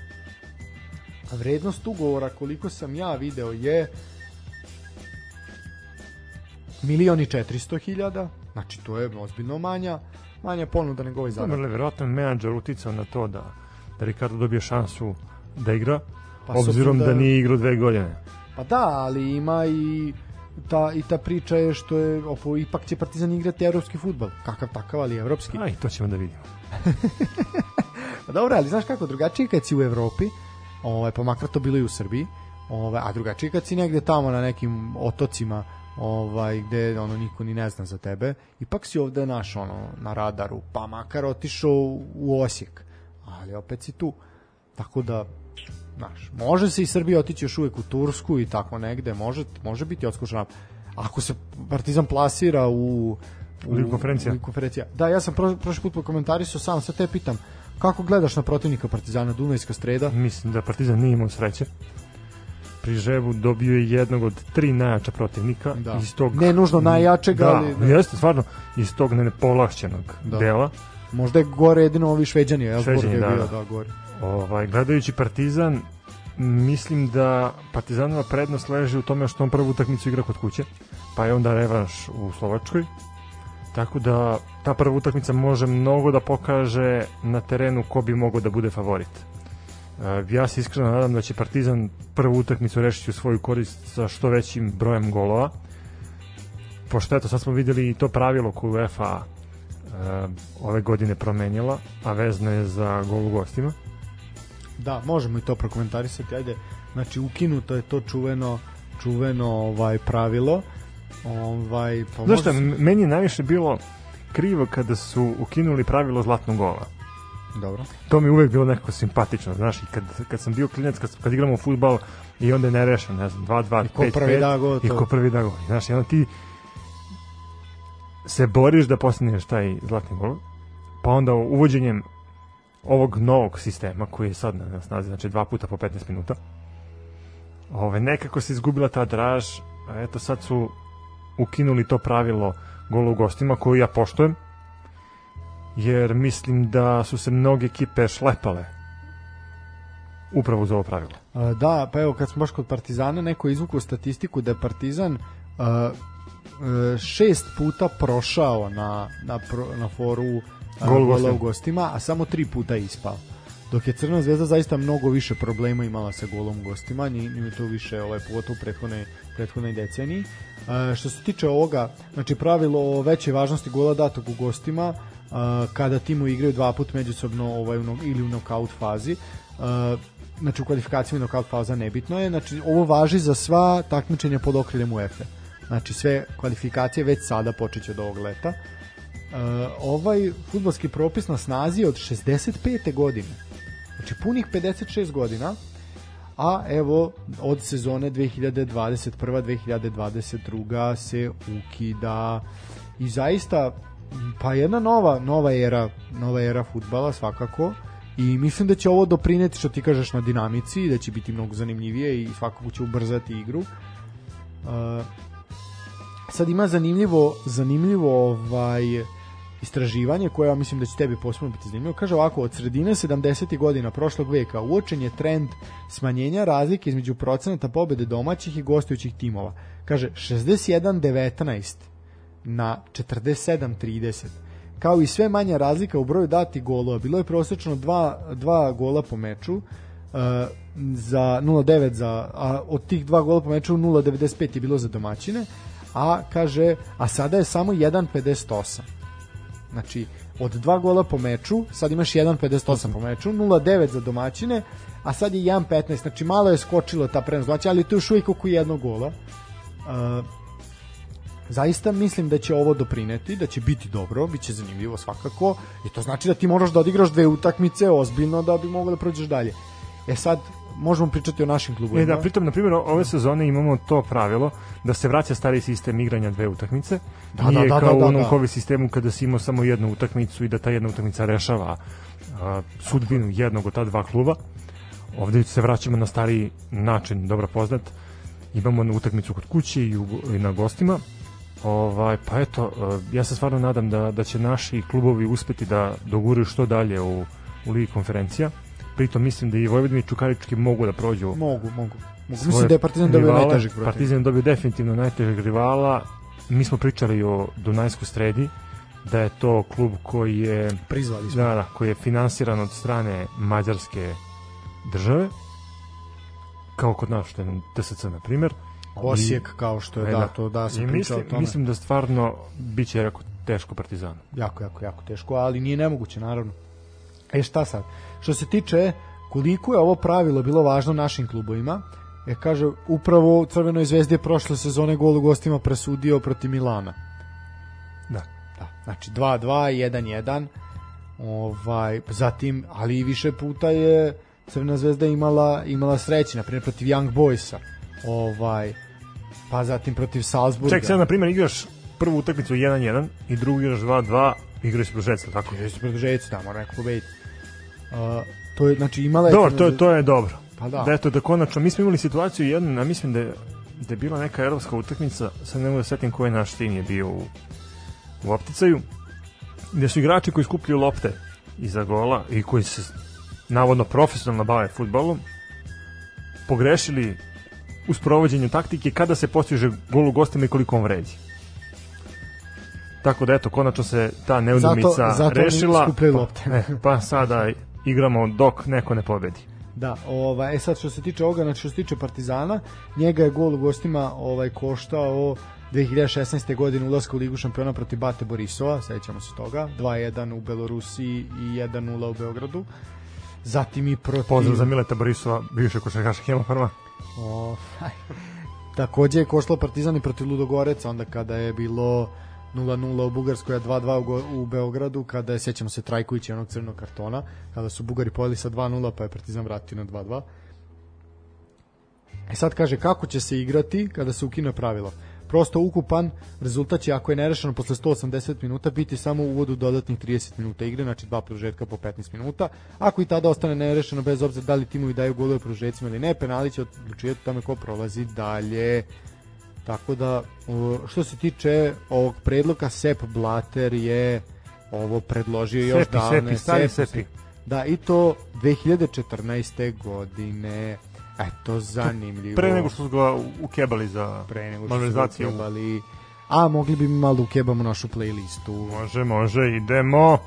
A vrednost ugovora, koliko sam ja video, je milion i 400 hiljada, znači to je ozbiljno manja, manja ponuda nego ovaj Dobro, zarad. ali verovatno menadžer uticao na to da, da Ricardo dobije šansu da igra, Pa, obzirom da... da- nije igrao dve godine. Pa da, ali ima i ta, i ta priča je što je opo, ipak će Partizan igrati evropski futbal. Kakav takav, ali evropski. Aj, to ćemo da vidimo. [laughs] Pa dobro, ali znaš kako, drugačije kad si u Evropi, ovaj, pa makar to bilo i u Srbiji, ovaj, a drugačije kad si negde tamo na nekim otocima, ovaj gde ono niko ni ne zna za tebe ipak si ovde naš ono na radaru pa makar otišao u Osijek ali opet si tu tako da znaš, može se i Srbija otići još uvek u Tursku i tako negde, može, može biti odskušana. Ako se Partizan plasira u, u Ligu konferencija. Ligu konferencija. Da, ja sam pro, prošli put po komentarisao sam, sad te pitam, kako gledaš na protivnika Partizana Dunajska streda? Mislim da Partizan nije imao sreće. Pri Žebu dobio je jednog od tri najjača protivnika. Da. Iz tog, Ne nužno najjačeg, da, ali- Da, jeste, stvarno, iz tog nepovlašćenog Da. dela. Možda je gore jedino ovi Šveđani, Elsborg Šveđani, je da, bio da. da, gore. Ovaj, gledajući Partizan, mislim da Partizanova prednost leži u tome što on prvu utakmicu igra kod kuće, pa je onda revanš u Slovačkoj. Tako da ta prva utakmica može mnogo da pokaže na terenu ko bi mogao da bude favorit. E, Ja se iskreno nadam da će Partizan prvu utakmicu rešiti u svoju korist sa što većim brojem golova. Pošto eto, sad smo videli i to pravilo koju UEFA e, ove godine promenila, a vezno je za gol u gostima. Da, možemo i to prokomentarisati. Ajde, znači ukinuto je to čuveno čuveno ovaj pravilo. Ovaj pa Znaš šta, može se- m- meni je najviše bilo krivo kada su ukinuli pravilo zlatnog gola. Dobro. To mi je uvek bilo nekako simpatično, znaš, i kad, kad sam bio klinac, kad, kad igramo fudbal i onda je nerešen, ne znam, 2-2, 5-5, I ko prvi da gol, i to- ko prvi da gol. Znaš, i onda ti se boriš da postigneš taj zlatni gol, pa onda uvođenjem ovog novog sistema koji je sad na snazi, znači dva puta po 15 minuta, ove, nekako se izgubila ta draž, a eto sad su ukinuli to pravilo gola u gostima koju ja poštojem, jer mislim da su se mnoge ekipe šlepale upravo uz ovo pravilo. Da, pa evo kad smo baš kod Partizana, neko je izvukao statistiku da je Partizan e, šest puta prošao na, na, pro, na foru Gol u gola gostima. u gostima, a samo tri puta ispao. Dok je Crna zvezda zaista mnogo više problema imala sa golom u gostima, nije, nije to više ovaj, pogotovo u prethodnoj, prethodnoj deceniji. E, što se tiče ovoga, znači pravilo o većoj važnosti gola datog u gostima, e, kada timu igraju dva put međusobno ovaj, u ili u knockout fazi, e, znači u kvalifikaciji knockout faza nebitno je, znači ovo važi za sva takmičenja pod okriljem UEFA. Znači sve kvalifikacije već sada počeće od ovog leta. E, ovaj futbolski propis na snazi od 65. godine. Znači punih 56 godina, a evo od sezone 2021-2022 se ukida i zaista pa jedna nova nova era nova era fudbala svakako i mislim da će ovo doprineti što ti kažeš na dinamici da će biti mnogo zanimljivije i svakako će ubrzati igru Uh, sad ima zanimljivo zanimljivo ovaj istraživanje koje ja mislim da će tebi posebno biti zanimljivo. Kaže ovako, od sredine 70. godina prošlog veka uočen je trend smanjenja razlike između procenata pobede domaćih i gostujućih timova. Kaže 61-19 na 47-30 kao i sve manja razlika u broju datih golova. Bilo je prosečno dva, dva gola po meču, uh, za 0.9 za a od tih dva gola po meču 0.95 je bilo za domaćine a kaže a sada je samo 1.58 znači od dva gola po meču sad imaš 1.58 po meču 0.9 za domaćine a sad je 1.15 znači malo je skočilo ta prenos domaćina ali to je još uvijek oko jednog gola uh, zaista mislim da će ovo doprineti, da će biti dobro, bit će zanimljivo svakako i to znači da ti moraš da odigraš dve utakmice ozbiljno da bi mogao da prođeš dalje. E sad, možemo pričati o našim klubovima. E da, pritom, na primjer, ove sezone imamo to pravilo da se vraća stari sistem igranja dve utakmice. Da, Nije da, da, kao da, da, u onom da. COVID sistemu kada si imao samo jednu utakmicu i da ta jedna utakmica rešava a, sudbinu jednog od ta dva kluba. ovde se vraćamo na stariji način, dobro poznat. Imamo utakmicu kod kuće i, u, i na gostima. Ovaj, pa eto, ja se stvarno nadam da, da će naši klubovi uspeti da doguraju što dalje u, u Ligi konferencija. Pritom mislim da i Vojvodini i Čukarički mogu da prođu Mogu, mogu. mogu. Mislim da je Partizan dobio najtežeg protiv. Partizan dobio definitivno najtežeg rivala. Mi smo pričali o Dunajsku stredi, da je to klub koji je Prizvali smo. da, da, koji je finansiran od strane mađarske države kao kod nas što je TSC na primjer Osijek kao što je E, da, da. to da se I priča o tome. mislim da stvarno biće jako teško Partizanu jako, jako, jako teško, ali nije nemoguće, naravno. E šta sad? Što se tiče koliko je ovo pravilo bilo važno našim klubovima, e kaže, upravo Crvenoj zvezdi je prošle sezone gol u gostima presudio protiv Milana. da Da, znači 2-2, 1-1, ovaj, zatim, ali više puta je Crvena zvezda imala, imala sreće, na primjer protiv Young Boysa, ovaj, pa zatim protiv Salzburga. Ček, sad na primjer igraš prvu utakmicu 1-1 i drugu igraš 2-2 igraš produžeca, tako je. Jesu produžeci da, mora neko pobediti. Uh, to je, znači imala je... Dobro, to, je- to je dobro. Pa da. Da eto, da konačno, mi smo imali situaciju jednu, ja mislim da je, da je bila neka evropska utakmica, sad ne mogu da setim koji naš tim je bio u, u opticaju, gde su igrači koji skupljaju lopte iza gola i koji se navodno profesionalno bave futbolom, pogrešili u sprovođenju taktike kada se postiže gol u gostima i koliko on vredi. Tako da eto, konačno se ta neudomica Zato- zato rešila. pa- lopte. e, pa sada igramo dok neko ne pobedi. Da, ovaj, e sad što se tiče ovoga, znači što se tiče Partizana, njega je gol u gostima ovaj, koštao 2016. godine ulaska u Ligu šampiona protiv Bate Borisova, sećamo se toga, 2-1 u Belorusiji i 1-0 u Beogradu. Zatim i protiv... Pozdrav za Mileta Borisova, bivše košarkaša Hema prva. Ovaj. Takođe je koštalo Partizan i protiv Ludogoreca, onda kada je bilo 0-0 u Bugarskoj, a 2-2 u, u Beogradu, kada je, sjećamo se, Trajković i onog crnog kartona, kada su Bugari pojeli sa 2-0, pa je Partizan vratio na 2-2. E sad kaže, kako će se igrati kada se ukine pravilo? Prosto ukupan rezultat će, ako je nerešeno posle 180 minuta, biti samo u uvodu dodatnih 30 minuta igre, znači dva produžetka po 15 minuta. Ako i tada ostane nerešeno, bez obzira da li timovi daju golove produžecima ili ne, penali će odlučivati tome ko prolazi dalje. Tako da, što se tiče ovog predloga, Sepp Blatter je ovo predložio još Sepi, davne. Sepi, stari Sepp- Sepi. Da, i to 2014. godine. Eto, zanimljivo. Pre nego što su ga ukebali za pre nego što su ukebali. A mogli bi mi malo da ukebamo našu playlistu. Može, može, idemo.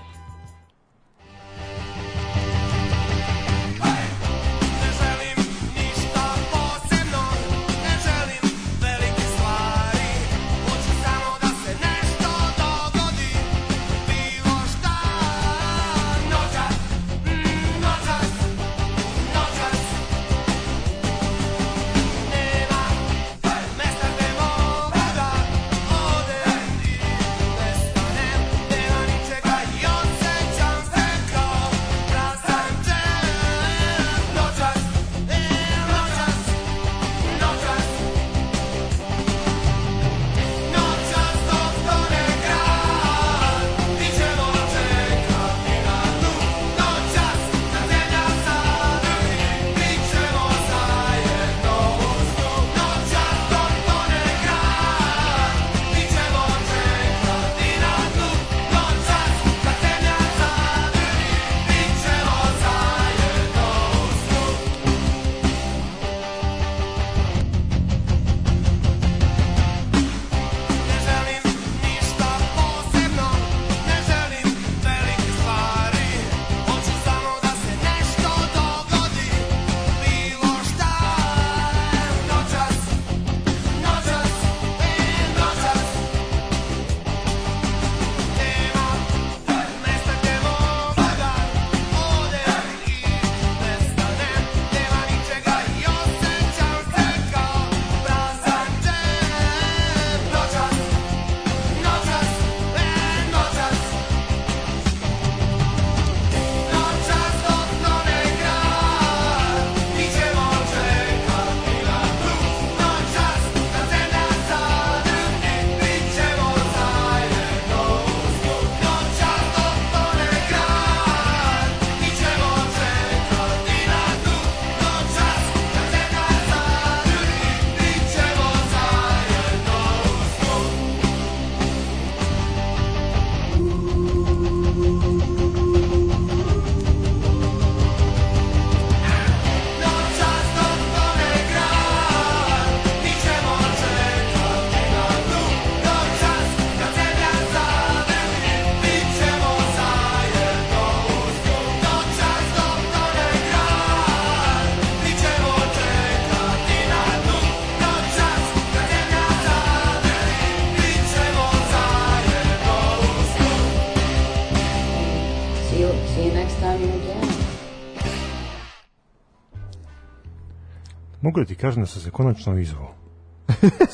Mogu da ti kažem da sam se konačno izvao.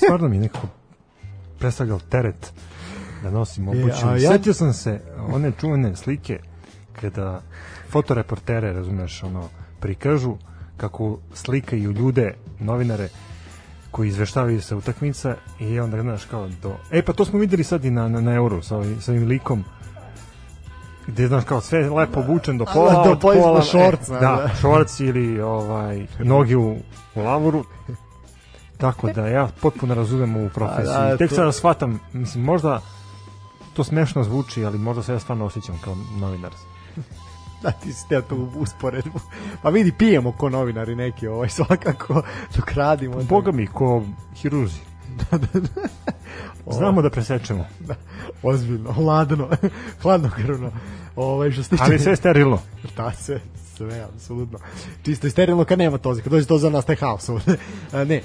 Stvarno mi je nekako predstavljao teret da nosim obuću. a Ja... Setio sam se one čuvene slike kada fotoreportere, razumeš, ono, prikažu kako slikaju ljude, novinare, koji izveštavaju sa utakmica i onda znaš kao do... E pa to smo videli sad i na, na, na Euro sa ovim, sa ovim likom gde znaš kao sve lepo obučen do pola, do od pola pola, šorca, e, da. da, šorc ili ovaj, noge u, u lavuru. Tako da ja potpuno razumem ovu profesiju. A, da, Tek to- sada shvatam, mislim, možda to smešno zvuči, ali možda se ja stvarno osjećam kao novinar. [laughs] Da, ti si teo tu usporedbu. Pa vidi, pijemo ko novinari neki, ovaj, svakako, dok radimo. Boga mi, ko hirurzi. [laughs] Znamo da presečemo, Da, [laughs] ozbiljno, hladno, [laughs] hladnokrvno. Ovaj, što se tiče... ali sve sterilno. Da, sve, sve, apsolutno. Čisto i sterilno kad nema tozi, kad dođe to za nas taj haos [laughs] ne,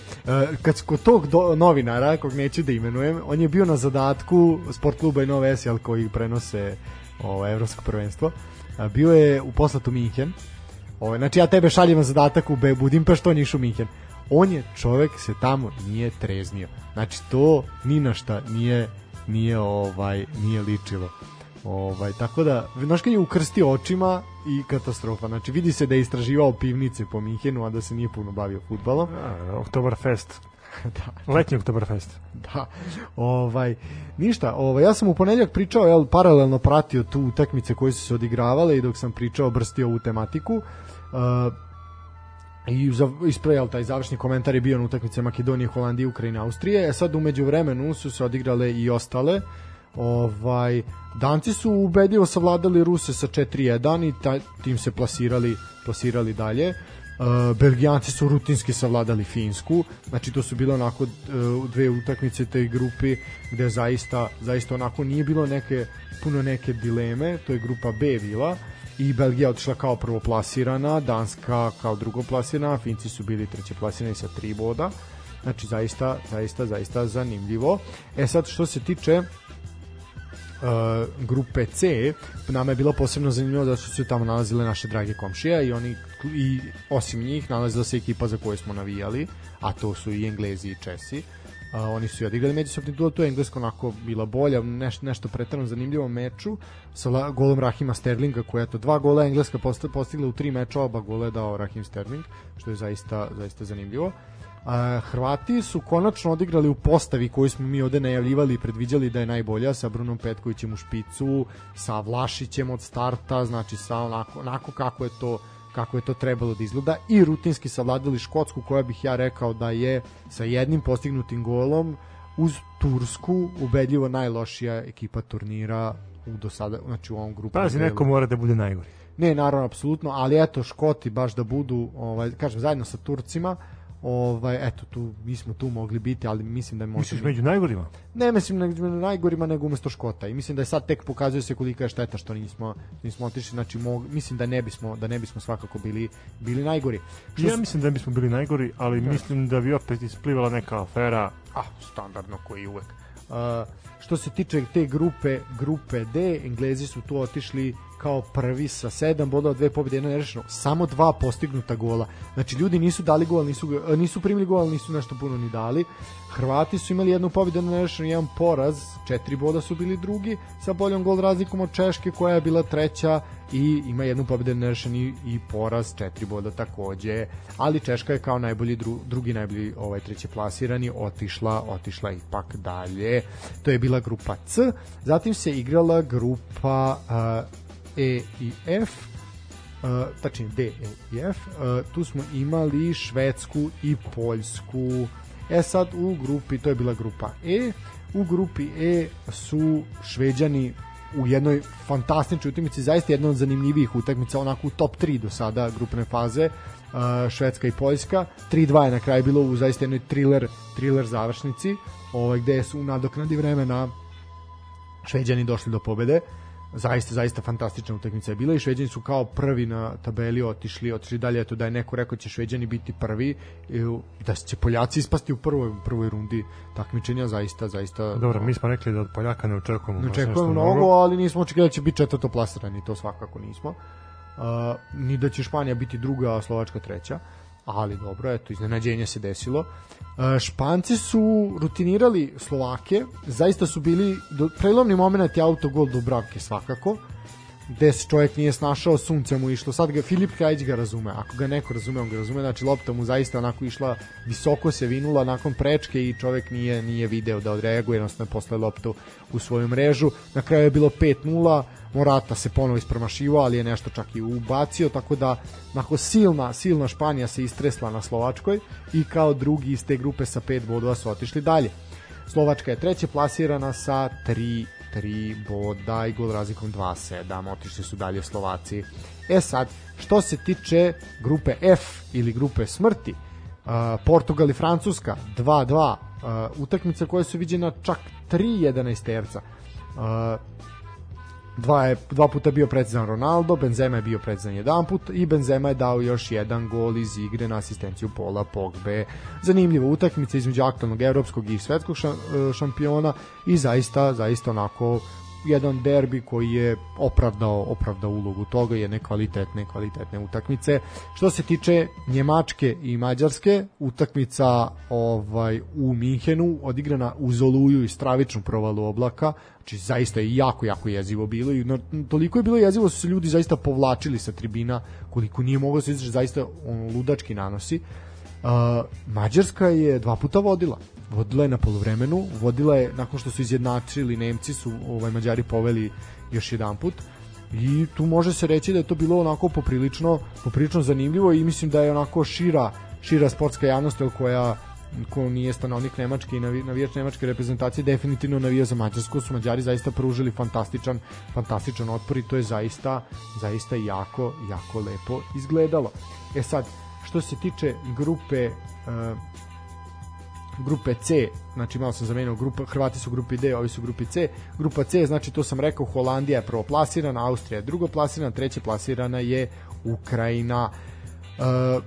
kad kod tog do, novinara, kog neću da imenujem, on je bio na zadatku sport kluba i Nove SL koji prenose ovo, evropsko prvenstvo. Bio je u poslatu Minhen. Ovo, znači ja tebe šaljem na zadatak u Budimpeštu, on je išao u Minhen. On je čovek se tamo nije treznio. Znači to ni na šta nije nije ovaj nije ličilo. Ovaj tako da znaš kad je ukrstio očima i katastrofa. Znači vidi se da je istraživao pivnice po Minhenu, a da se nije puno bavio fudbalom. Oktoberfest. [laughs] da. Letnji Oktoberfest. Da. Ovaj ništa, ovaj ja sam u ponedeljak pričao, jel paralelno pratio tu utakmice koje su se odigravale i dok sam pričao brstio ovu tematiku. Uh, i isprejal taj završni komentar je bio na utakmice Makedonije, Holandije, Ukrajine, Austrije. E sad umeđu vremenu su se odigrale i ostale. Ovaj Danci su ubedljivo savladali Ruse sa 4:1 i ta, tim se plasirali plasirali dalje. Uh, Belgijanci su rutinski savladali Finsku. Znači to su bile onako uh, dve utakmice te grupi gde zaista zaista onako nije bilo neke puno neke dileme. To je grupa B bila i Belgija otišla kao prvoplasirana, Danska kao drugoplasirana, Finci su bili treće plasirani sa tri boda. Znači zaista, zaista, zaista zanimljivo. E sad što se tiče uh, grupe C, nama je bilo posebno zanimljivo da su se tamo nalazile naše drage komšije i oni i osim njih nalazila se ekipa za koju smo navijali, a to su i Englezi i Česi. A, oni su i odigrali međusobni duel, to je englesko onako bila bolja, neš, nešto pretarano zanimljivo meču sa la, golom Rahima Sterlinga koja je to dva gola engleska postigla u tri meča, oba gola je dao Rahim Sterling, što je zaista, zaista zanimljivo. A, Hrvati su konačno odigrali u postavi koju smo mi ovde najavljivali i predviđali da je najbolja sa Brunom Petkovićem u špicu, sa Vlašićem od starta, znači sa onako, onako kako je to kako je to trebalo da izgleda i rutinski savladali Škotsku koja bih ja rekao da je sa jednim postignutim golom uz Tursku ubedljivo najlošija ekipa turnira u do sada, znači u ovom grupu. Pazi, neko mora da bude najgori. Ne, naravno, apsolutno, ali eto, Škoti baš da budu, ovaj, kažem, zajedno sa Turcima, ovaj, eto, tu, mi smo tu mogli biti, ali mislim da je možda... Misliš među najgorima? Ne mislim među najgorima nego umesto Škota i mislim da je sad tek pokazuje se kolika je šteta što nismo nismo otišli znači mog, mislim da ne bismo da ne bismo svakako bili bili najgori. Što Ja mislim da bismo bili najgori, ali mislim da bi opet isplivala neka afera. a standardno koji uvek. Uh, što se tiče te grupe grupe D, Englezi su tu otišli kao prvi sa 7 bodova, dve pobjede, jedno nerešeno, samo dva postignuta gola. Znači ljudi nisu dali gol, nisu nisu primili gol, nisu nešto puno ni dali. Hrvati su imali jednu pobjedu, jedno nerešeno, jedan poraz, četiri boda su bili drugi sa boljom gol razlikom od Češke koja je bila treća i ima jednu pobjedu nerešen i, i poraz četiri boda takođe. Ali Češka je kao najbolji dru, drugi najbolji ovaj treći plasirani otišla otišla ipak dalje. To je bila grupa C. Zatim se igrala grupa uh, E i F uh, tačnije D, E i F uh, tu smo imali Švedsku i Poljsku e sad u grupi to je bila grupa E u grupi E su Šveđani u jednoj fantastičnoj utakmici, zaista jedna od zanimljivijih utakmica, onako u top 3 do sada grupne faze, uh, Švedska i Poljska. 3-2 je na kraju bilo u zaista jednoj thriller, thriller završnici, ovaj, gde su u nadoknadi vremena Šveđani došli do pobede. Zaista, zaista fantastična utakmica je bila i Šveđani su kao prvi na tabeli otišli, otišli dalje, eto da je neko rekao da će Šveđani biti prvi i da će Poljaci ispasti u prvoj, prvoj rundi takmičenja, zaista, zaista Dobro, mi smo rekli da od Poljaka ne očekujemo ne očekujemo mnogo, ali nismo očekivali da će biti četvrto plasirani, to svakako nismo. Uh, ni da će Španija biti druga, a Slovačka treća, ali dobro, eto, iznenađenje se desilo. Uh, Španci su rutinirali Slovake, zaista su bili do, prelomni moment je autogol Dubravke svakako, gde se čovjek nije snašao, sunce mu išlo, sad ga Filip Krajić ga razume, ako ga neko razume, on ga razume, znači lopta mu zaista onako išla, visoko se vinula nakon prečke i čovjek nije nije video da odreaguje, jednostavno je posle loptu u svoju mrežu, na kraju je bilo 5-0, Morata se ponovo ispromašivao, ali je nešto čak i ubacio, tako da nakon silna, silna Španija se istresla na Slovačkoj i kao drugi iz te grupe sa pet bodova su otišli dalje. Slovačka je treće plasirana sa 3 3 boda i gol razlikom 2-7, otišli su dalje Slovaci. E sad, što se tiče grupe F ili grupe smrti, Portugal i Francuska 2-2, uh, utakmica koja su viđena čak 3 11 terca. Dva, je, dva puta bio precizan Ronaldo, Benzema je bio precizan jedan put i Benzema je dao još jedan gol iz igre na asistenciju Pola Pogbe. Zanimljiva utakmica između aktualnog evropskog i svetskog ša- šampiona i zaista, zaista onako jedan derbi koji je opravdao opravdao ulogu toga jedne kvalitetne kvalitetne utakmice. Što se tiče Njemačke i Mađarske, utakmica ovaj u Minhenu odigrana uz oluju i stravičnu provalu oblaka, znači zaista je jako jako jezivo bilo i toliko je bilo jezivo da su se ljudi zaista povlačili sa tribina koliko nije moglo da se izdržati zaista on ludački nanosi. Uh, Mađarska je dva puta vodila vodila je na poluvremenu, vodila je nakon što su izjednačili Nemci su ovaj Mađari poveli još jedan put i tu može se reći da je to bilo onako poprilično poprilično zanimljivo i mislim da je onako šira šira sportska javnost koja ko nije stanovnik Nemačke i navi, navijač Nemačke reprezentacije definitivno navija za Mađarsku su Mađari zaista pružili fantastičan fantastičan otpor i to je zaista zaista jako jako lepo izgledalo. E sad što se tiče grupe uh, grupe C, znači malo sam zamenio, grupa, Hrvati su u grupi D, ovi su u grupi C. Grupa C, znači to sam rekao, Holandija je prvo plasirana, Austrija je drugo plasirana, treće plasirana je Ukrajina. E,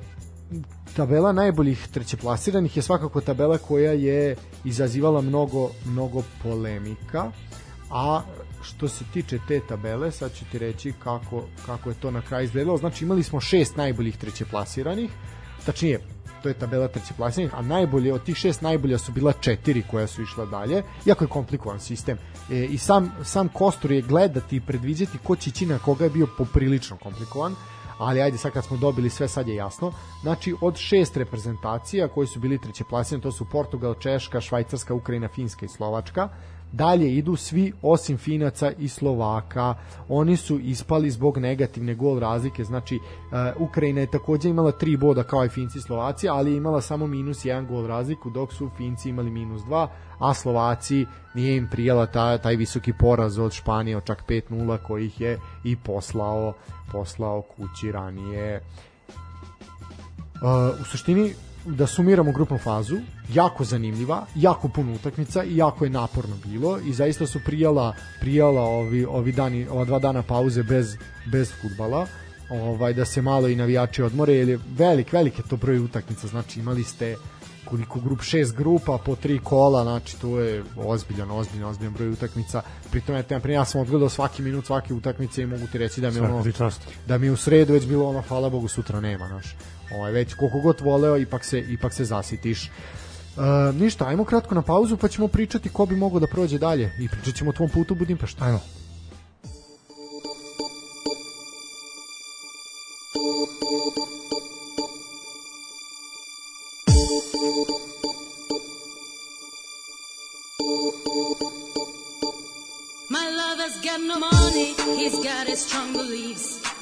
tabela najboljih trećeplasiranih je svakako tabela koja je izazivala mnogo, mnogo polemika, a što se tiče te tabele, sad ću ti reći kako, kako je to na kraju izgledalo. Znači imali smo šest najboljih trećeplasiranih, tačnije to je tabela trećeplasiranih, a najbolje od tih šest najbolja su bila četiri koja su išla dalje, jako je komplikovan sistem. E, I sam, sam kostur je gledati i predviđati ko će ići na koga je bio poprilično komplikovan, ali ajde sad kad smo dobili sve sad je jasno. Znači od šest reprezentacija koji su bili treće plasirani, to su Portugal, Češka, Švajcarska, Ukrajina, Finska i Slovačka dalje idu svi osim Finaca i Slovaka. Oni su ispali zbog negativne gol razlike, znači uh, Ukrajina je takođe imala 3 boda kao i Finci i Slovaci, ali je imala samo minus 1 gol razliku, dok su Finci imali minus 2, a Slovaci nije im prijela taj, taj visoki poraz od Španije od čak 5-0 koji ih je i poslao poslao kući ranije. Uh, u suštini da sumiramo grupnu fazu, jako zanimljiva, jako puno utakmica i jako je naporno bilo i zaista su prijala prijala ovi ovi dani, ova dva dana pauze bez bez fudbala ovaj da se malo i navijači odmore jer je velik velike to broj utakmica. Znači imali ste koliko grup šest grupa po tri kola znači to je ozbiljan ozbiljan ozbiljan broj utakmica. Pritom je ja, ja sam odgledao svaki minut svake utakmice i mogu ti reći da mi ono da mi u sredu već bilo ono hvala Bogu sutra nema naš ovaj već koliko god voleo ipak se ipak se zasitiš Uh, ništa, ajmo kratko na pauzu pa ćemo pričati ko bi mogao da prođe dalje i pričat ćemo o tvom putu u Budimpeštu. Ajmo. My lover's got no money, he's got his strong beliefs.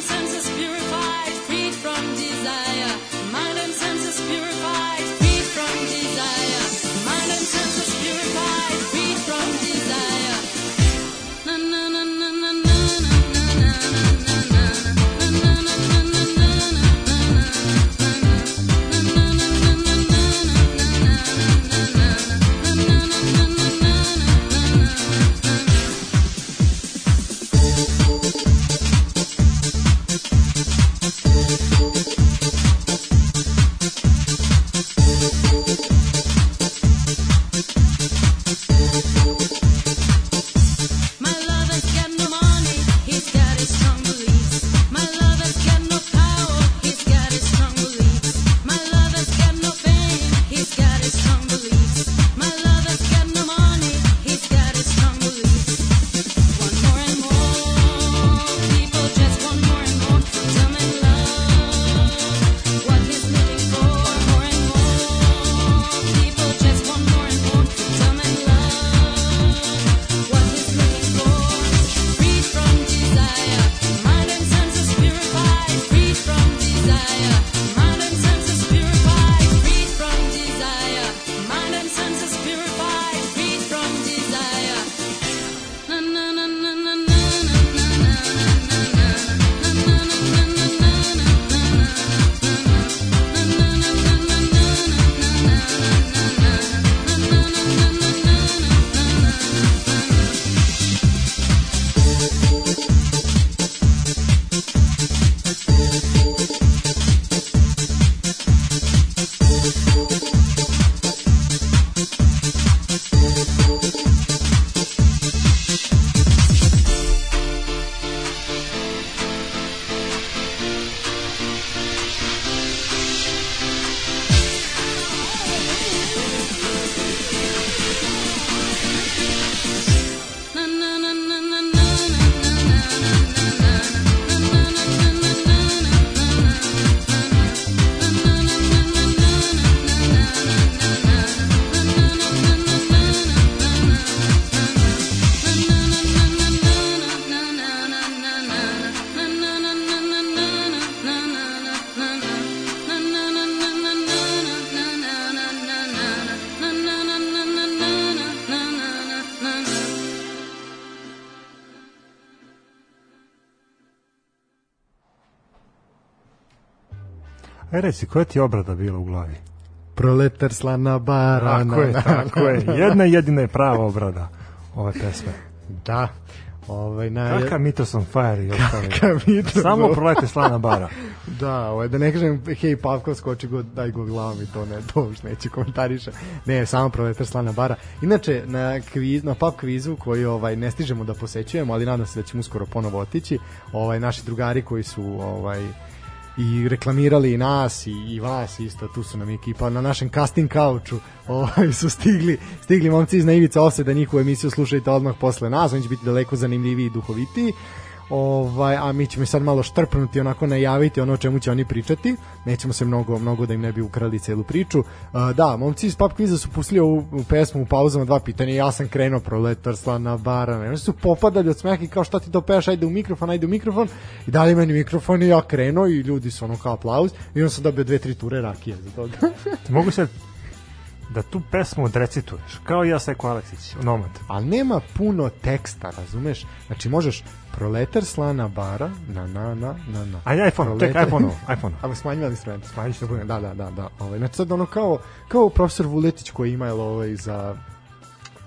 nonsense is Aj reci, koja ti je obrada bila u glavi? Proletar slana barana. Tako je, tako je. Jedna jedina je prava obrada ove pesme. Da. Ovaj, na, Kakav Mitos on Fire i ostali. Mitos Samo prolete slana bara. Da, ovaj, da ne kažem, hej, Pavko, skoči go, daj go glavom i to ne, to už neće komentariše. Ne, samo proletar slana bara. Inače, na, kviz, na pub kvizu koji ovaj, ne stižemo da posećujemo, ali nadam se da ćemo uskoro ponovo otići, ovaj, naši drugari koji su ovaj, i reklamirali i nas i, i vas isto, tu su nam ekipa na našem casting kauču [laughs] ovaj, su stigli, stigli momci iz Naivica Ose da njihovu emisiju slušajte odmah posle nas, oni će biti daleko zanimljiviji i duhovitiji ovaj, a mi ćemo sad malo štrpnuti onako najaviti ono o čemu će oni pričati. Nećemo se mnogo, mnogo da im ne bi ukrali celu priču. A, da, momci iz Pub Quiza su pustili ovu pesmu u pauzama dva pitanja. Ja sam krenuo proletar slana bara oni su popadali od smeha i kao šta ti to peš? Ajde u mikrofon, ajde u mikrofon. I dalje meni mikrofon i ja krenuo i ljudi su ono kao aplauz. I on sam dobio dve, tri ture rakije za toga. Mogu sad da tu pesmu odrecituješ, kao ja Seko Aleksić, Nomad. ali nema puno teksta, razumeš? Znači možeš proletar slana bara, na na na na na. Ajde iPhone, Proletar- iPhone, [laughs] iPhone. Ako smanjivali instrument. Smanjit ću da budem. Da, da, da, da. Ovaj, znači sad ono kao, kao profesor Vuletić koji ima jel, ovaj, za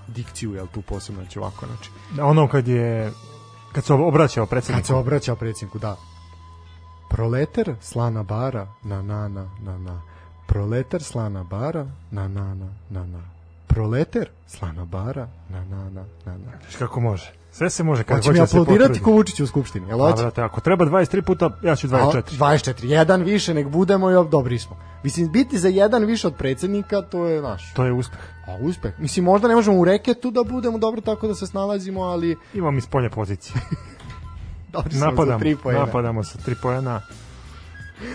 dikciju, jel tu posebno, znači ovako, znači. Ono kad je kad se obraćao Kad predsjedniku. se obraća predsjedniku, da. Proletar slana bara, na na na na na. Proletar slana bara, na na na na na. Proletar slana bara, na na na na na. Znaš kako može. Sve se može kad Hoće hoće mi da se aplaudirati potrudi. ko Vučić u skupštini, jel A, hoće? brate, ako treba 23 puta, ja ću 24. 24, jedan više nek budemo i dobri smo. Mislim, biti za jedan više od predsjednika, to je naš. To je uspeh. A uspeh. Mislim, možda ne možemo u reketu da budemo dobro tako da se snalazimo, ali Imam iz polje pozicije. [laughs] dobri Napadamo, tri napadamo sa 3 poena.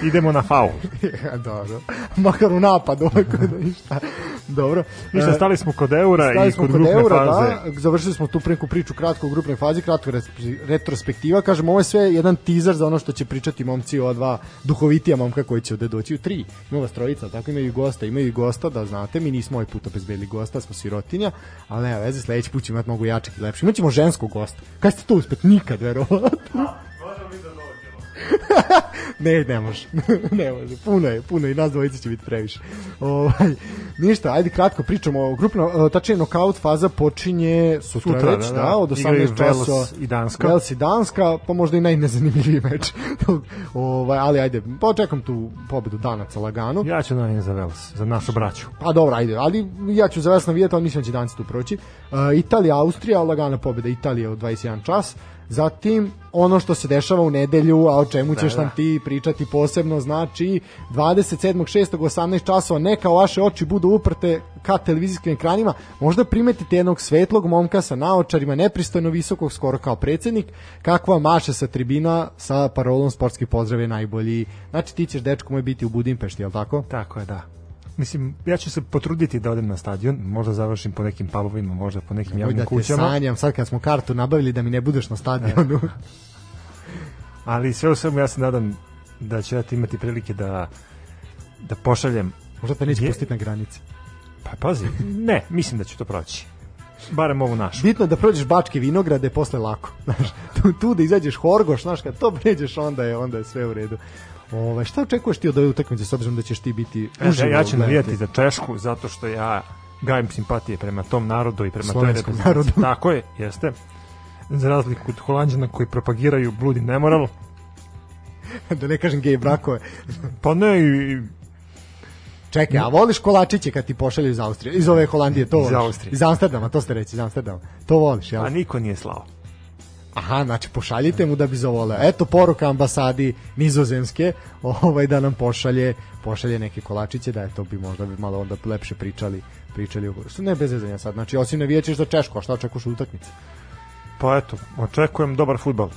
Idemo na faul. [laughs] dobro. Makar u napadu, ovako da ništa. Dobro. Ništa, E, stali smo kod eura Stali i smo kod kod grupne eura, faze. da, završili smo tu preku priču kratko u grupnoj fazi, kratko retrospektiva, kažem, ovo je sve jedan teaser za ono što će pričati momci ova dva duhovitija momka koji će ovde doći u tri. Ima vas trojica, tako imaju i gosta, imaju i gosta, da znate, mi nismo ovaj put obezbedili gosta, smo sirotinja, ali nema veze, sledeći put ćemo imati mnogo jačih i lepših. Imaćemo ženskog gosta. Kad ste to uspet? Nikad, verovatno. [laughs] ne, ne može. [laughs] ne može. Puno je, puno je i nas dvojica će biti previše. Ovaj ništa, ajde kratko pričamo o grupno, tačnije nokaut faza počinje sutra, Sutra, već, da, da, da. od Igraju 18 Wales časova. i Danska. Wales i Danska, pa možda i najnezanimljiviji meč. [laughs] ovaj, ali ajde, počekam tu pobedu Danaca lagano. Ja ću navijam za Vels, za našu braću. Pa dobro, ajde, ali ja ću za vas navijati, ali mislim da će danci tu proći. Uh, Italija, Austrija, lagana pobeda Italije u 21 čas. Zatim, ono što se dešava u nedelju, a o čemu ćeš Da, nam da. ti pričati posebno, znači 27.6. 18 časova, neka vaše oči budu uprte ka televizijskim ekranima, možda primetite jednog svetlog momka sa naočarima, nepristojno visokog, skoro kao predsednik, kakva maše sa tribina sa parolom sportski pozdrav je najbolji. Znači ti ćeš, dečko moj, biti u Budimpešti, jel tako? Tako je, da. Mislim, ja ću se potruditi da odem na stadion, možda završim po nekim pubovima, možda po nekim Nemoj javnim da te kućama, sanjam sad kad smo kartu nabavili da mi ne budeš na stadionu. [laughs] [laughs] ali sve u svemu ja se nadam da ću ja ti imati prilike da da pošaljem Možda te neće Je- pustiti na granici. pa pazi, ne, mislim da ću to proći barem ovu našu Bitno da prođeš bačke vinograde posle lako. [laughs] Znaš, tu, tu da izađeš horgoš, znaš, kad to pređeš onda je, onda je sve u redu. Ove, šta očekuješ ti od ove utakmice s obzirom da ćeš ti biti E, uživo? ja ću gledati? navijati za Češku zato što ja gajim simpatije prema tom narodu i prema Slovenskom narodu. Tako je, jeste. Za razliku od Holandjana koji propagiraju bludi nemoral, da ne kažem gej brakove. pa ne i Čekaj, a voliš kolačiće kad ti pošalju iz Austrije? Iz ove Holandije, to Iz voliš? Austrije. Iz Amsterdama, to ste reći, iz Amsterdama. To voliš, jel? a niko nije slao. Aha, znači pošaljite mu da bi zavoleo. Eto poruka ambasadi nizozemske, ovaj da nam pošalje, pošalje neke kolačiće, da eto bi možda bi malo onda lepše pričali pričali o što ne bez zezanja sad. Znači osim navijaćeš za Češku, a šta očekuješ utakmice? Pa eto, očekujem dobar futbal.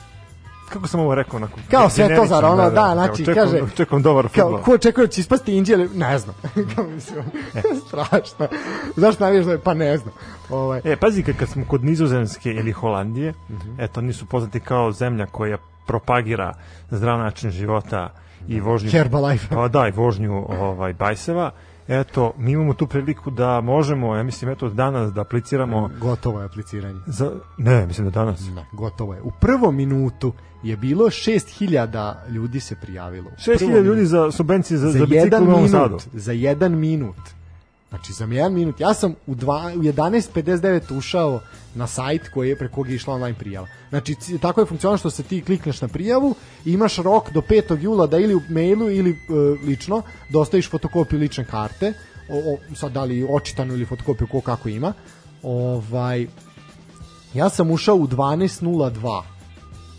Kako sam ovo rekao? Onako, Kao sve to zar ono, da, znači, očekujem, kaže- Očekujem dobar Kao, futbal. ko očekuje da će ispasti Indija, ne znam. [laughs] Kao mislim, [laughs] strašno. Zašto navijaš da je, pa ne znam. Ovaj, E, pazi, kad smo kod Nizozemske ili Holandije, Mhm. eto, oni su poznati kao zemlja koja propagira zdrav način života i vožnju... Herbalife. Pa da, i vožnju ovaj, bajseva. Eto, mi imamo tu priliku da možemo, ja mislim, eto, danas da apliciramo gotovo je apliciranje. za... Ne, mislim da danas. Ne, gotovo je. U prvom minutu je bilo 6000 ljudi se prijavilo. U 6000 prvom ljudi za subvencije za, za, za bicikl u Novom Sadu. za jedan minut. Znači za jedan minut. Ja sam u, u 11.59 ušao na sajt koji je preko koga je išla online prijava. Znači tako je funkcionalno što se ti klikneš na prijavu i imaš rok do 5. jula da ili u mailu ili e, lično dostaviš fotokopiju lične karte. O, o, sad da li očitanu ili fotokopiju ko kako ima. Ovaj ja sam ušao u 12.02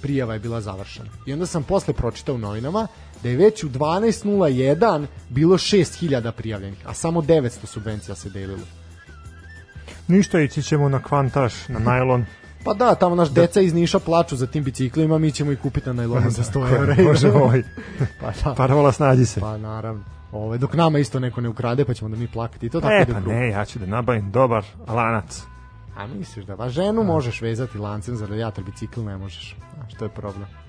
prijava je bila završena. I onda sam posle pročitao u novinama da je već u 12.01 bilo 6000 prijavljenih, a samo 900 subvencija se delilo. Ništa, ići ćemo na kvantaž, na najlon. Pa da, tamo naš deca iz Niša plaču za tim biciklima, mi ćemo ih kupiti na najlonu [laughs] za 100 evra. Bože moj. [laughs] pa da. Parola snađi se. Pa naravno. Ove, dok nama isto neko ne ukrade, pa ćemo da mi plakati. I to tako E, pa ne, ja ću da nabavim dobar lanac. A misliš da, pa ženu možeš vezati lancem za radijator, bicikl ne možeš. Znaš, to je problem.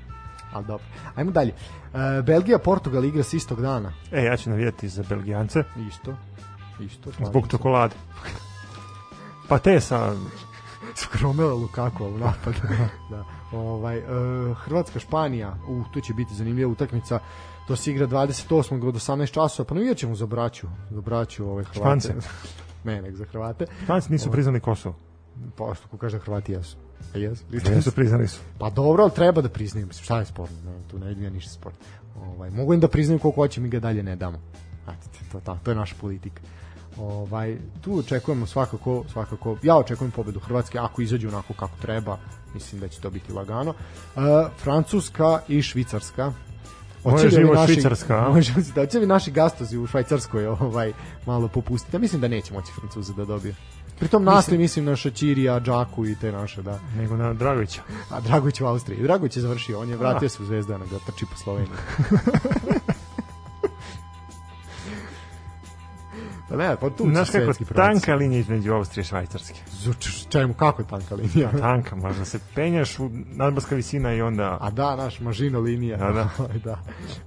Ali dobro. Ajmo dalje. E, Belgija, Portugal igra s istog dana. E, ja ću navijati za Belgijance Isto. Isto. slažem zbog čokolade. Pa te sa... [laughs] Skromela Lukaku u napadu. [laughs] da. Ovaj, e, Hrvatska, Španija, u, to će biti zanimljiva utakmica. To se igra 28. od 18 časova, pa navijat ćemo za braću, za braću ove Hrvate. Špance. [laughs] ne, nek za Hrvate. Španci nisu priznali Kosovo. Pa što ko kaže da Hrvati jesu. Jesu? Nisu priznali su. Pa dobro, ali treba da priznaju. Mislim, šta je sporno? Ne, tu ne vidim ja ništa sporno. Ovaj, mogu im da priznaju koliko hoće, mi ga dalje ne damo. Znate, to, to, to je naša politika. Ovaj, tu očekujemo svakako, svakako, ja očekujem pobedu Hrvatske ako izađe onako kako treba, mislim da će to biti lagano. Uh, Francuska i Švicarska. Li živo naši- Švicarska, a? Može, da hoće li naši gastozi u Švajcarskoj ovaj, malo popustiti? Ja mislim da neće moći Francuze da dobije. Pritom nasli mislim na Šačirija, Džaku i te naše, da. Nego na Dragovića. A Dragović u Austriji. Dragović je završio, on je vratio se u Zvezdana da trči po Sloveniji. [laughs] Pa ne, pa tu Znaš kako tanka linija između Austrije i Švajcarske. Zuč- Čemu, kako je tanka linija? Tanka, možda se penjaš u nadmorska visina i onda... A da, naš mažino linija. Da, da. [laughs] da.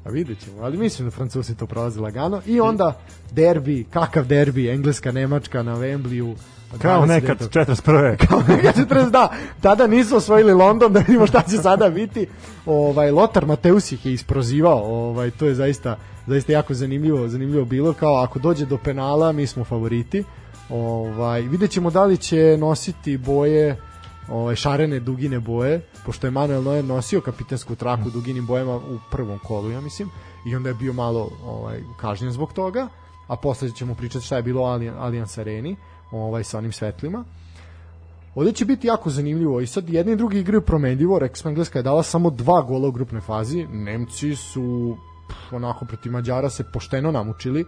A vidjet ćemo. Ali mislim da Francuzi to prolaze lagano. I onda derbi, kakav derbi, Engleska, Nemačka na Wembleyu. Kao 29. nekad 41. [laughs] Kao nekad 40, da. Tada nisu osvojili London, da vidimo šta će sada biti. Ovaj, Lotar Mateus ih je isprozivao. Ovaj, to je zaista, zaista jako zanimljivo, zanimljivo bilo. Kao ako dođe do penala, mi smo favoriti. Ovaj, vidjet ćemo da li će nositi boje ovaj šarene dugine boje, pošto je Manuel Neuer nosio kapitensku traku duginim bojama u prvom kolu, ja mislim, i onda je bio malo ovaj kažnjen zbog toga, a posle ćemo pričati šta je bilo u Allian- Allianz Areni, ovaj sa onim svetlima. Ovde će biti jako zanimljivo i sad jedni i drugi igraju promenljivo, smo Engleska je dala samo dva gola u grupnoj fazi, Nemci su pff, onako protiv Mađara se pošteno namučili,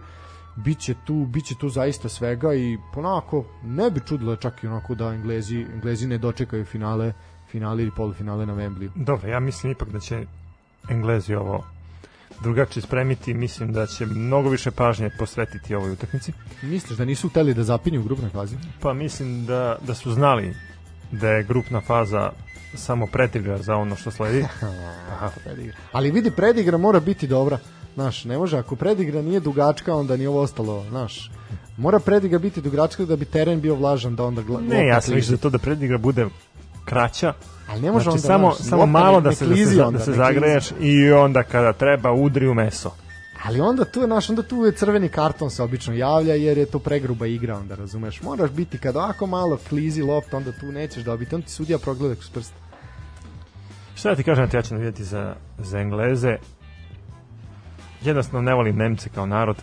biće tu, biće tu zaista svega i onako ne bi čudilo čak i onako da Englezi, Englezi ne dočekaju finale, finale ili polufinale na Wembleyu. Dobro, ja mislim ipak da će Englezi ovo drugačije spremiti, mislim da će mnogo više pažnje posvetiti ovoj utakmici. Misliš da nisu hteli da zapinju u grupnoj fazi? Pa mislim da, da su znali da je grupna faza samo pretigra za ono što sledi. [laughs] Aha. Predigra. Ali vidi, predigra mora biti dobra. Znaš, ne može, ako predigra nije dugačka, onda ni ovo ostalo, znaš. Mora predigra biti dugačka da bi teren bio vlažan, da onda... Gla, Ne, ja sam više za to da predigra bude kraća, Ali ne može znači onda, samo, znaš, samo malo ne- da se, da se, da se zagreješ i onda kada treba udri u meso. Ali onda tu je naš, onda tu je crveni karton se obično javlja jer je to pregruba igra, onda razumeš. Moraš biti kad ovako malo klizi lopta, onda tu nećeš dobiti, onda ti sudija progleda kroz prst. Šta da ti kažem, ja ću za, za Engleze. Jednostavno ne volim Nemce kao narod.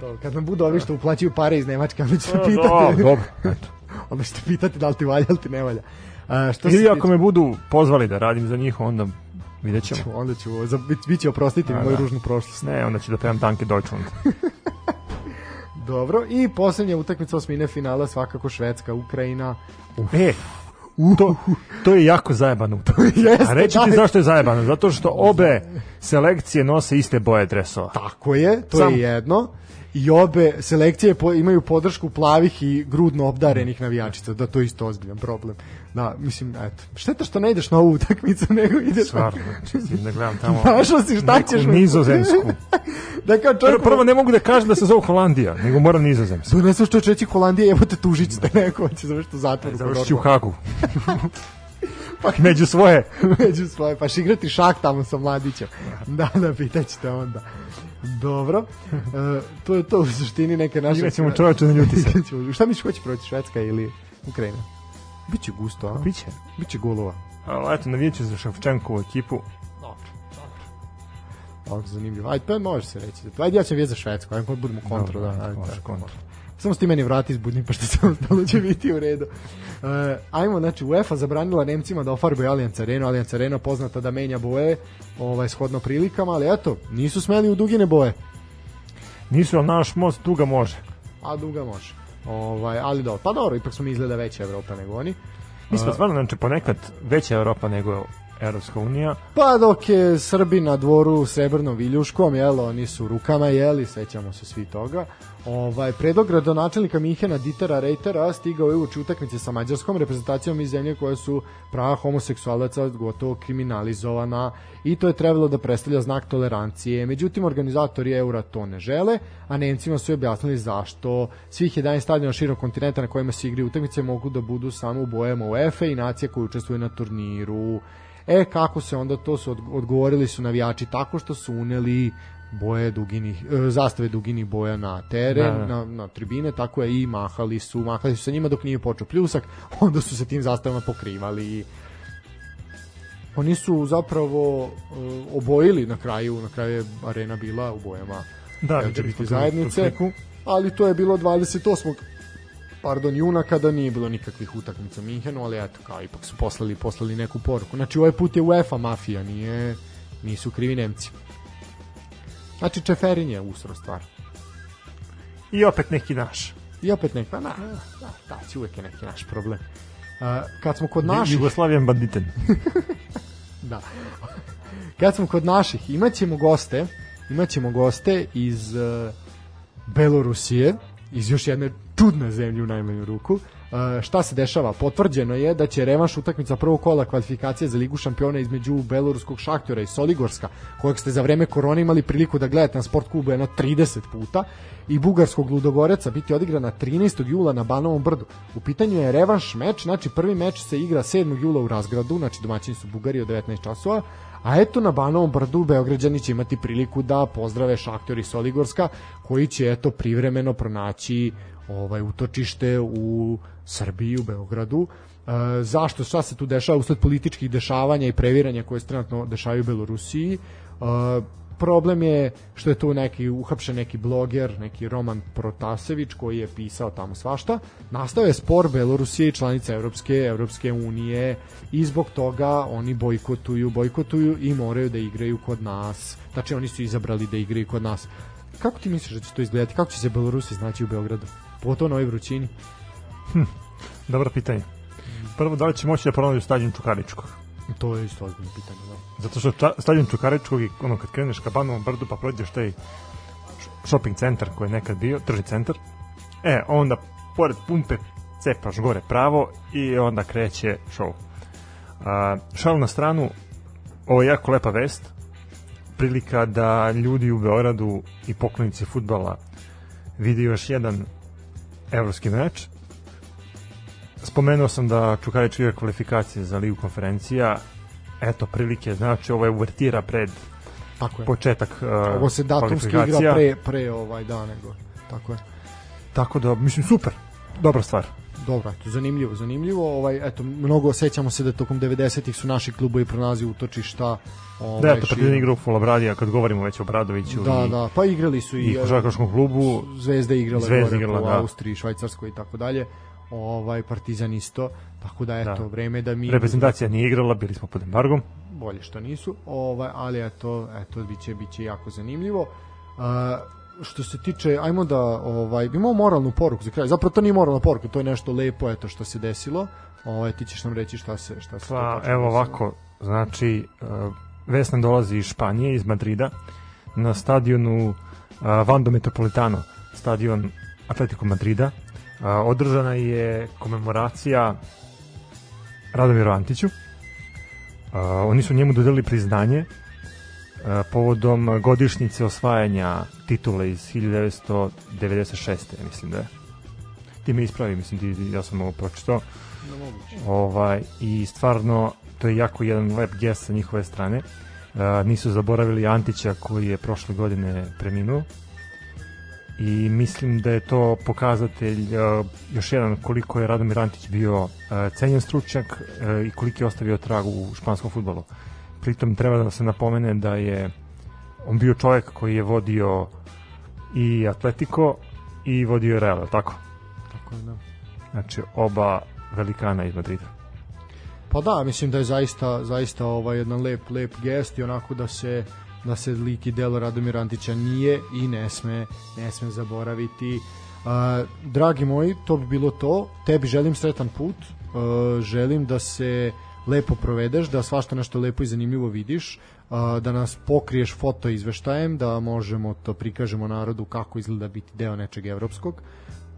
Dobro, kad nam budu ovi što uplaćuju pare iz Nemačke, onda ćete O, pitati, dobro, [laughs] dobro. Eto. onda ćete pitati da li ti valja ili ti ne valja. A, što Ili ako tiče- me budu pozvali da radim za njih, onda vidjet ćemo. onda ću, za, bit, bit će oprostiti mi A, moju da. ružnu prošlost. Ne, onda ću da pevam Danke Deutschland. [laughs] Dobro, i poslednja utakmica osmine finala, svakako Švedska, Ukrajina. E, to, to je jako zajebano. [laughs] Jeste, A reći ti da. zašto je zajebano? Zato što [laughs] obe selekcije nose iste boje dresova. Tako je, to Samo. je jedno. I obe selekcije po, imaju podršku plavih i grudno obdarenih navijačica, da to je isto ozbiljan problem. Da, mislim, eto, šteta što ne ideš na ovu utakmicu, [laughs] nego ideš Stvarno, idem da gledam tamo [laughs] Našao si šta ćeš nizozemsku. [laughs] da kao Prvo, čovjek prvo ne mogu da kažem da se zove Holandija, nego moram nizozemsku. Tu ne znaš što će reći Holandija, evo te tužit ćete neko, će završiti u zatvoru. Završit ću u Hagu. Pa- Među svoje. među svoje, pa igrati šak tamo sa mladićem. Da, da, pitaćete onda. Dobro, e, to je to u suštini neke naše... Igraćemo čoveče na ljuti se. Šta misliš ko će proći, Švedska ili Ukrajina? Biće gusto, a? Biće. Biće golova. Ali eto, navijat ću za Ševčenkovu ekipu. Ovako zanimljivo. Ajde, pa može se reći. Ajde, ja ću vijeti za Švedsku, ajde, budemo. Dobro, Da, ajde, može, može. Samo s ti meni vrati iz Budimpešte, [laughs] samo ostalo će biti u redu. Uh, ajmo, znači, UEFA zabranila Nemcima da ofarbaju Allianz Arenu. Allianz Arena poznata da menja boje ovaj, shodno prilikama, ali eto, nisu smeli u dugine boje. Nisu, ali naš most duga može. A duga može. Ovaj, ali dobro, pa dobro, ipak smo mi izgleda veća Evropa nego oni. Mi smo stvarno, znači, ponekad veća Evropa nego Evropska unija. Pa dok je Srbi na dvoru srebrnom viljuškom, jel, oni su rukama jeli, sećamo se svi toga. Ovaj, predlog gradonačelnika Mihena Ditera Reitera stigao je uoči utakmice sa mađarskom reprezentacijom iz zemlje koje su prava homoseksualaca gotovo kriminalizovana i to je trebalo da predstavlja znak tolerancije. Međutim, organizatori Eura to ne žele, a Nemcima su objasnili zašto svih 11 stadiona širom kontinenta na kojima se igraju utakmice mogu da budu samo u bojama UEFA i nacija koji učestvuju na turniru. E, kako se onda to su odg- odgovorili su navijači tako što su uneli boje duginih, e, zastave duginih boja na teren, Da, da. na, na tribine, tako je i mahali su, mahali su sa njima dok nije počeo pljusak, onda su se tim zastavama pokrivali. Oni su zapravo e, obojili na kraju, na kraju je arena bila u bojama Da, LGBT zajednice, ali to je bilo 28 pardon, juna kada nije bilo nikakvih utakmica u Minhenu, ali eto, kao ipak su poslali, poslali neku poruku. Znači, ovaj put je UEFA mafija, nije, nisu krivi Nemci. Znači, Čeferin je usro stvar. I opet neki naš. I opet nek, pa na, da, da, će uvek je neki naš problem. Uh, kad smo kod naših, Jugoslavijan banditen. [laughs] da. Kad smo kod naših, imaćemo goste, imaćemo goste iz uh, Belorusije, iz još jedne čudne zemlje u najmanju ruku. E, šta se dešava? Potvrđeno je da će revanš utakmica prvog kola kvalifikacije za Ligu šampiona između Beloruskog šaktora i Soligorska, kojeg ste za vreme korone imali priliku da gledate na sport klubu jedno 30 puta, i Bugarskog Ludogoreca biti odigrana 13. jula na Banovom brdu. U pitanju je revanš meč, znači prvi meč se igra 7. jula u Razgradu, znači domaćini su Bugari od 19 časova, a eto na Banovom brdu Beograđani će imati priliku da pozdrave Šaktor i Soligorska, koji će eto privremeno pronaći ovaj utočište u Srbiji, u Beogradu. E, zašto, šta se tu dešava usled političkih dešavanja i previranja koje se trenutno dešavaju u Belorusiji? E, problem je što je tu neki uhapšen neki bloger, neki Roman Protasević koji je pisao tamo svašta. Nastao je spor Belorusije i članica Evropske, Evropske unije i zbog toga oni bojkotuju, bojkotuju i moraju da igraju kod nas. Znači oni su izabrali da igraju kod nas. Kako ti misliš da će to izgledati? Kako će se Belorusi znaći u Beogradu? Pogotovo na ovoj vrućini. Dobro pitanje. Prvo, da li će moći da pronađu stadion Čukaričkog? To je isto ozbiljno pitanje, da. Zato što ča, stadion Čukaričkog ono kad kreneš ka Banovom brdu pa prođeš taj shopping centar koji je nekad bio, tržni centar, e, onda pored pumpe cepaš gore pravo i onda kreće show. A, šal na stranu, ovo je jako lepa vest, prilika da ljudi u Beogradu i poklonici futbala vidi još jedan evropski meč. Spomenuo sam da Čukarički igra kvalifikacije za ligu konferencija. Eto, prilike, znači ovo je uvertira pred Tako je. početak uh, Ovo se datumski igra pre, pre ovaj da nego. Tako je. Tako da, mislim, super. Dobra stvar. Dobro, eto, zanimljivo, zanimljivo. Ovaj, eto, mnogo sećamo se da tokom 90-ih su naši klubovi pronalazi utočišta. Ovaj, Da, eto, pred igra u Fulabradija, kad govorimo već o Bradoviću Da, i, da, pa igrali su i, i košarkaškom klubu. Zvezda igrala Zvezda igrala, da. Austriji, Švajcarskoj i tako dalje. Ovaj Partizan isto. Tako da eto, Da. vreme da mi Reprezentacija nije igrala, bili smo pod embargom. bolje što nisu, ovaj, ali eto, eto biće biće jako zanimljivo. Uh, što se tiče, ajmo da ovaj imamo moralnu poruku za kraj. Zapravo to nije moralna poruka, to je nešto lepo eto što se desilo. Ovaj ti ćeš nam reći šta se šta se Pa, evo desilo. ovako, znači, uh, vest nam dolazi iz Španije, iz Madrida, na stadionu uh, Vando Metropolitano, stadion Atletico Madrida, uh, održana je komemoracija Radomiru Antiću. Uh, oni su njemu dodelili priznanje povodom godišnjice osvajanja titule iz 1996. mislim da je. Ti me ispravi, mislim, ti, ja sam ovo pročitao. Ovaj, I stvarno, to je jako jedan lep gest sa njihove strane. Uh, nisu zaboravili Antića koji je prošle godine preminuo i mislim da je to pokazatelj uh, još jedan koliko je Radomir Antić bio uh, cenjen stručnjak uh, i koliko je ostavio trag u španskom futbolu. Pritom treba da se napomene da je on bio čovjek koji je vodio i Atletico i vodio Real, tako? Tako je, da. Znači oba velikana iz Madrida. Pa da, mislim da je zaista zaista ovaj jedan lep lep gest i onako da se da se lik i delo Radomira Antića nije i ne sme ne sme zaboraviti. Uh, dragi moji, to bi bilo to. Tebi želim sretan put. Uh, želim da se lepo provedeš, da svašta nešto lepo i zanimljivo vidiš, da nas pokriješ foto izveštajem, da možemo to prikažemo narodu kako izgleda biti deo nečeg evropskog.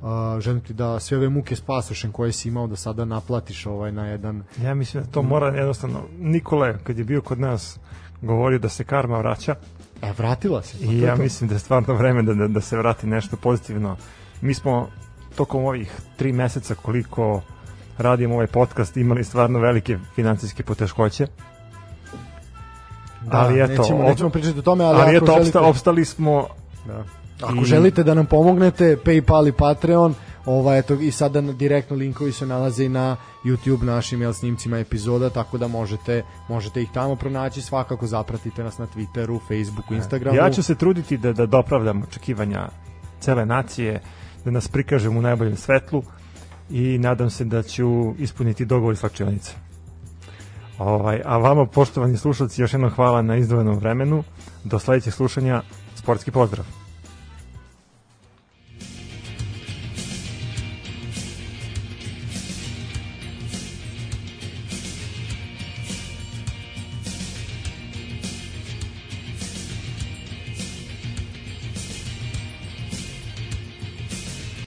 Uh, želim ti da sve ove muke s pasošem koje si imao da sada naplatiš ovaj na jedan Ja mislim da to mora jednostavno Nikole kad je bio kod nas govorio da se karma vraća E, vratila se. pa i ja to. mislim da je stvarno vreme da, da, da se vrati nešto pozitivno. Mi smo tokom ovih tri meseca koliko radimo ovaj podcast imali stvarno velike financijske poteškoće. Da, ali eto, nećemo, nećemo pričati o tome, ali, Ali, eto, želite, opsta, opstali smo da. Ako i- želite da nam pomognete, Paypal i Patreon, ovaj eto i sada direktno linkovi se nalaze i na YouTube našim jel, snimcima epizoda, tako da možete možete ih tamo pronaći, svakako zapratite nas na Twitteru, Facebooku, Instagramu. Ja ću se truditi da, da dopravdam očekivanja cele nacije, da nas prikažem u najboljem svetlu i nadam se da ću ispuniti dogovor iz slačionice. Ovaj, a vama, poštovani slušalci, još jednom hvala na izdvojenom vremenu. Do sledećeg slušanja, sportski pozdrav!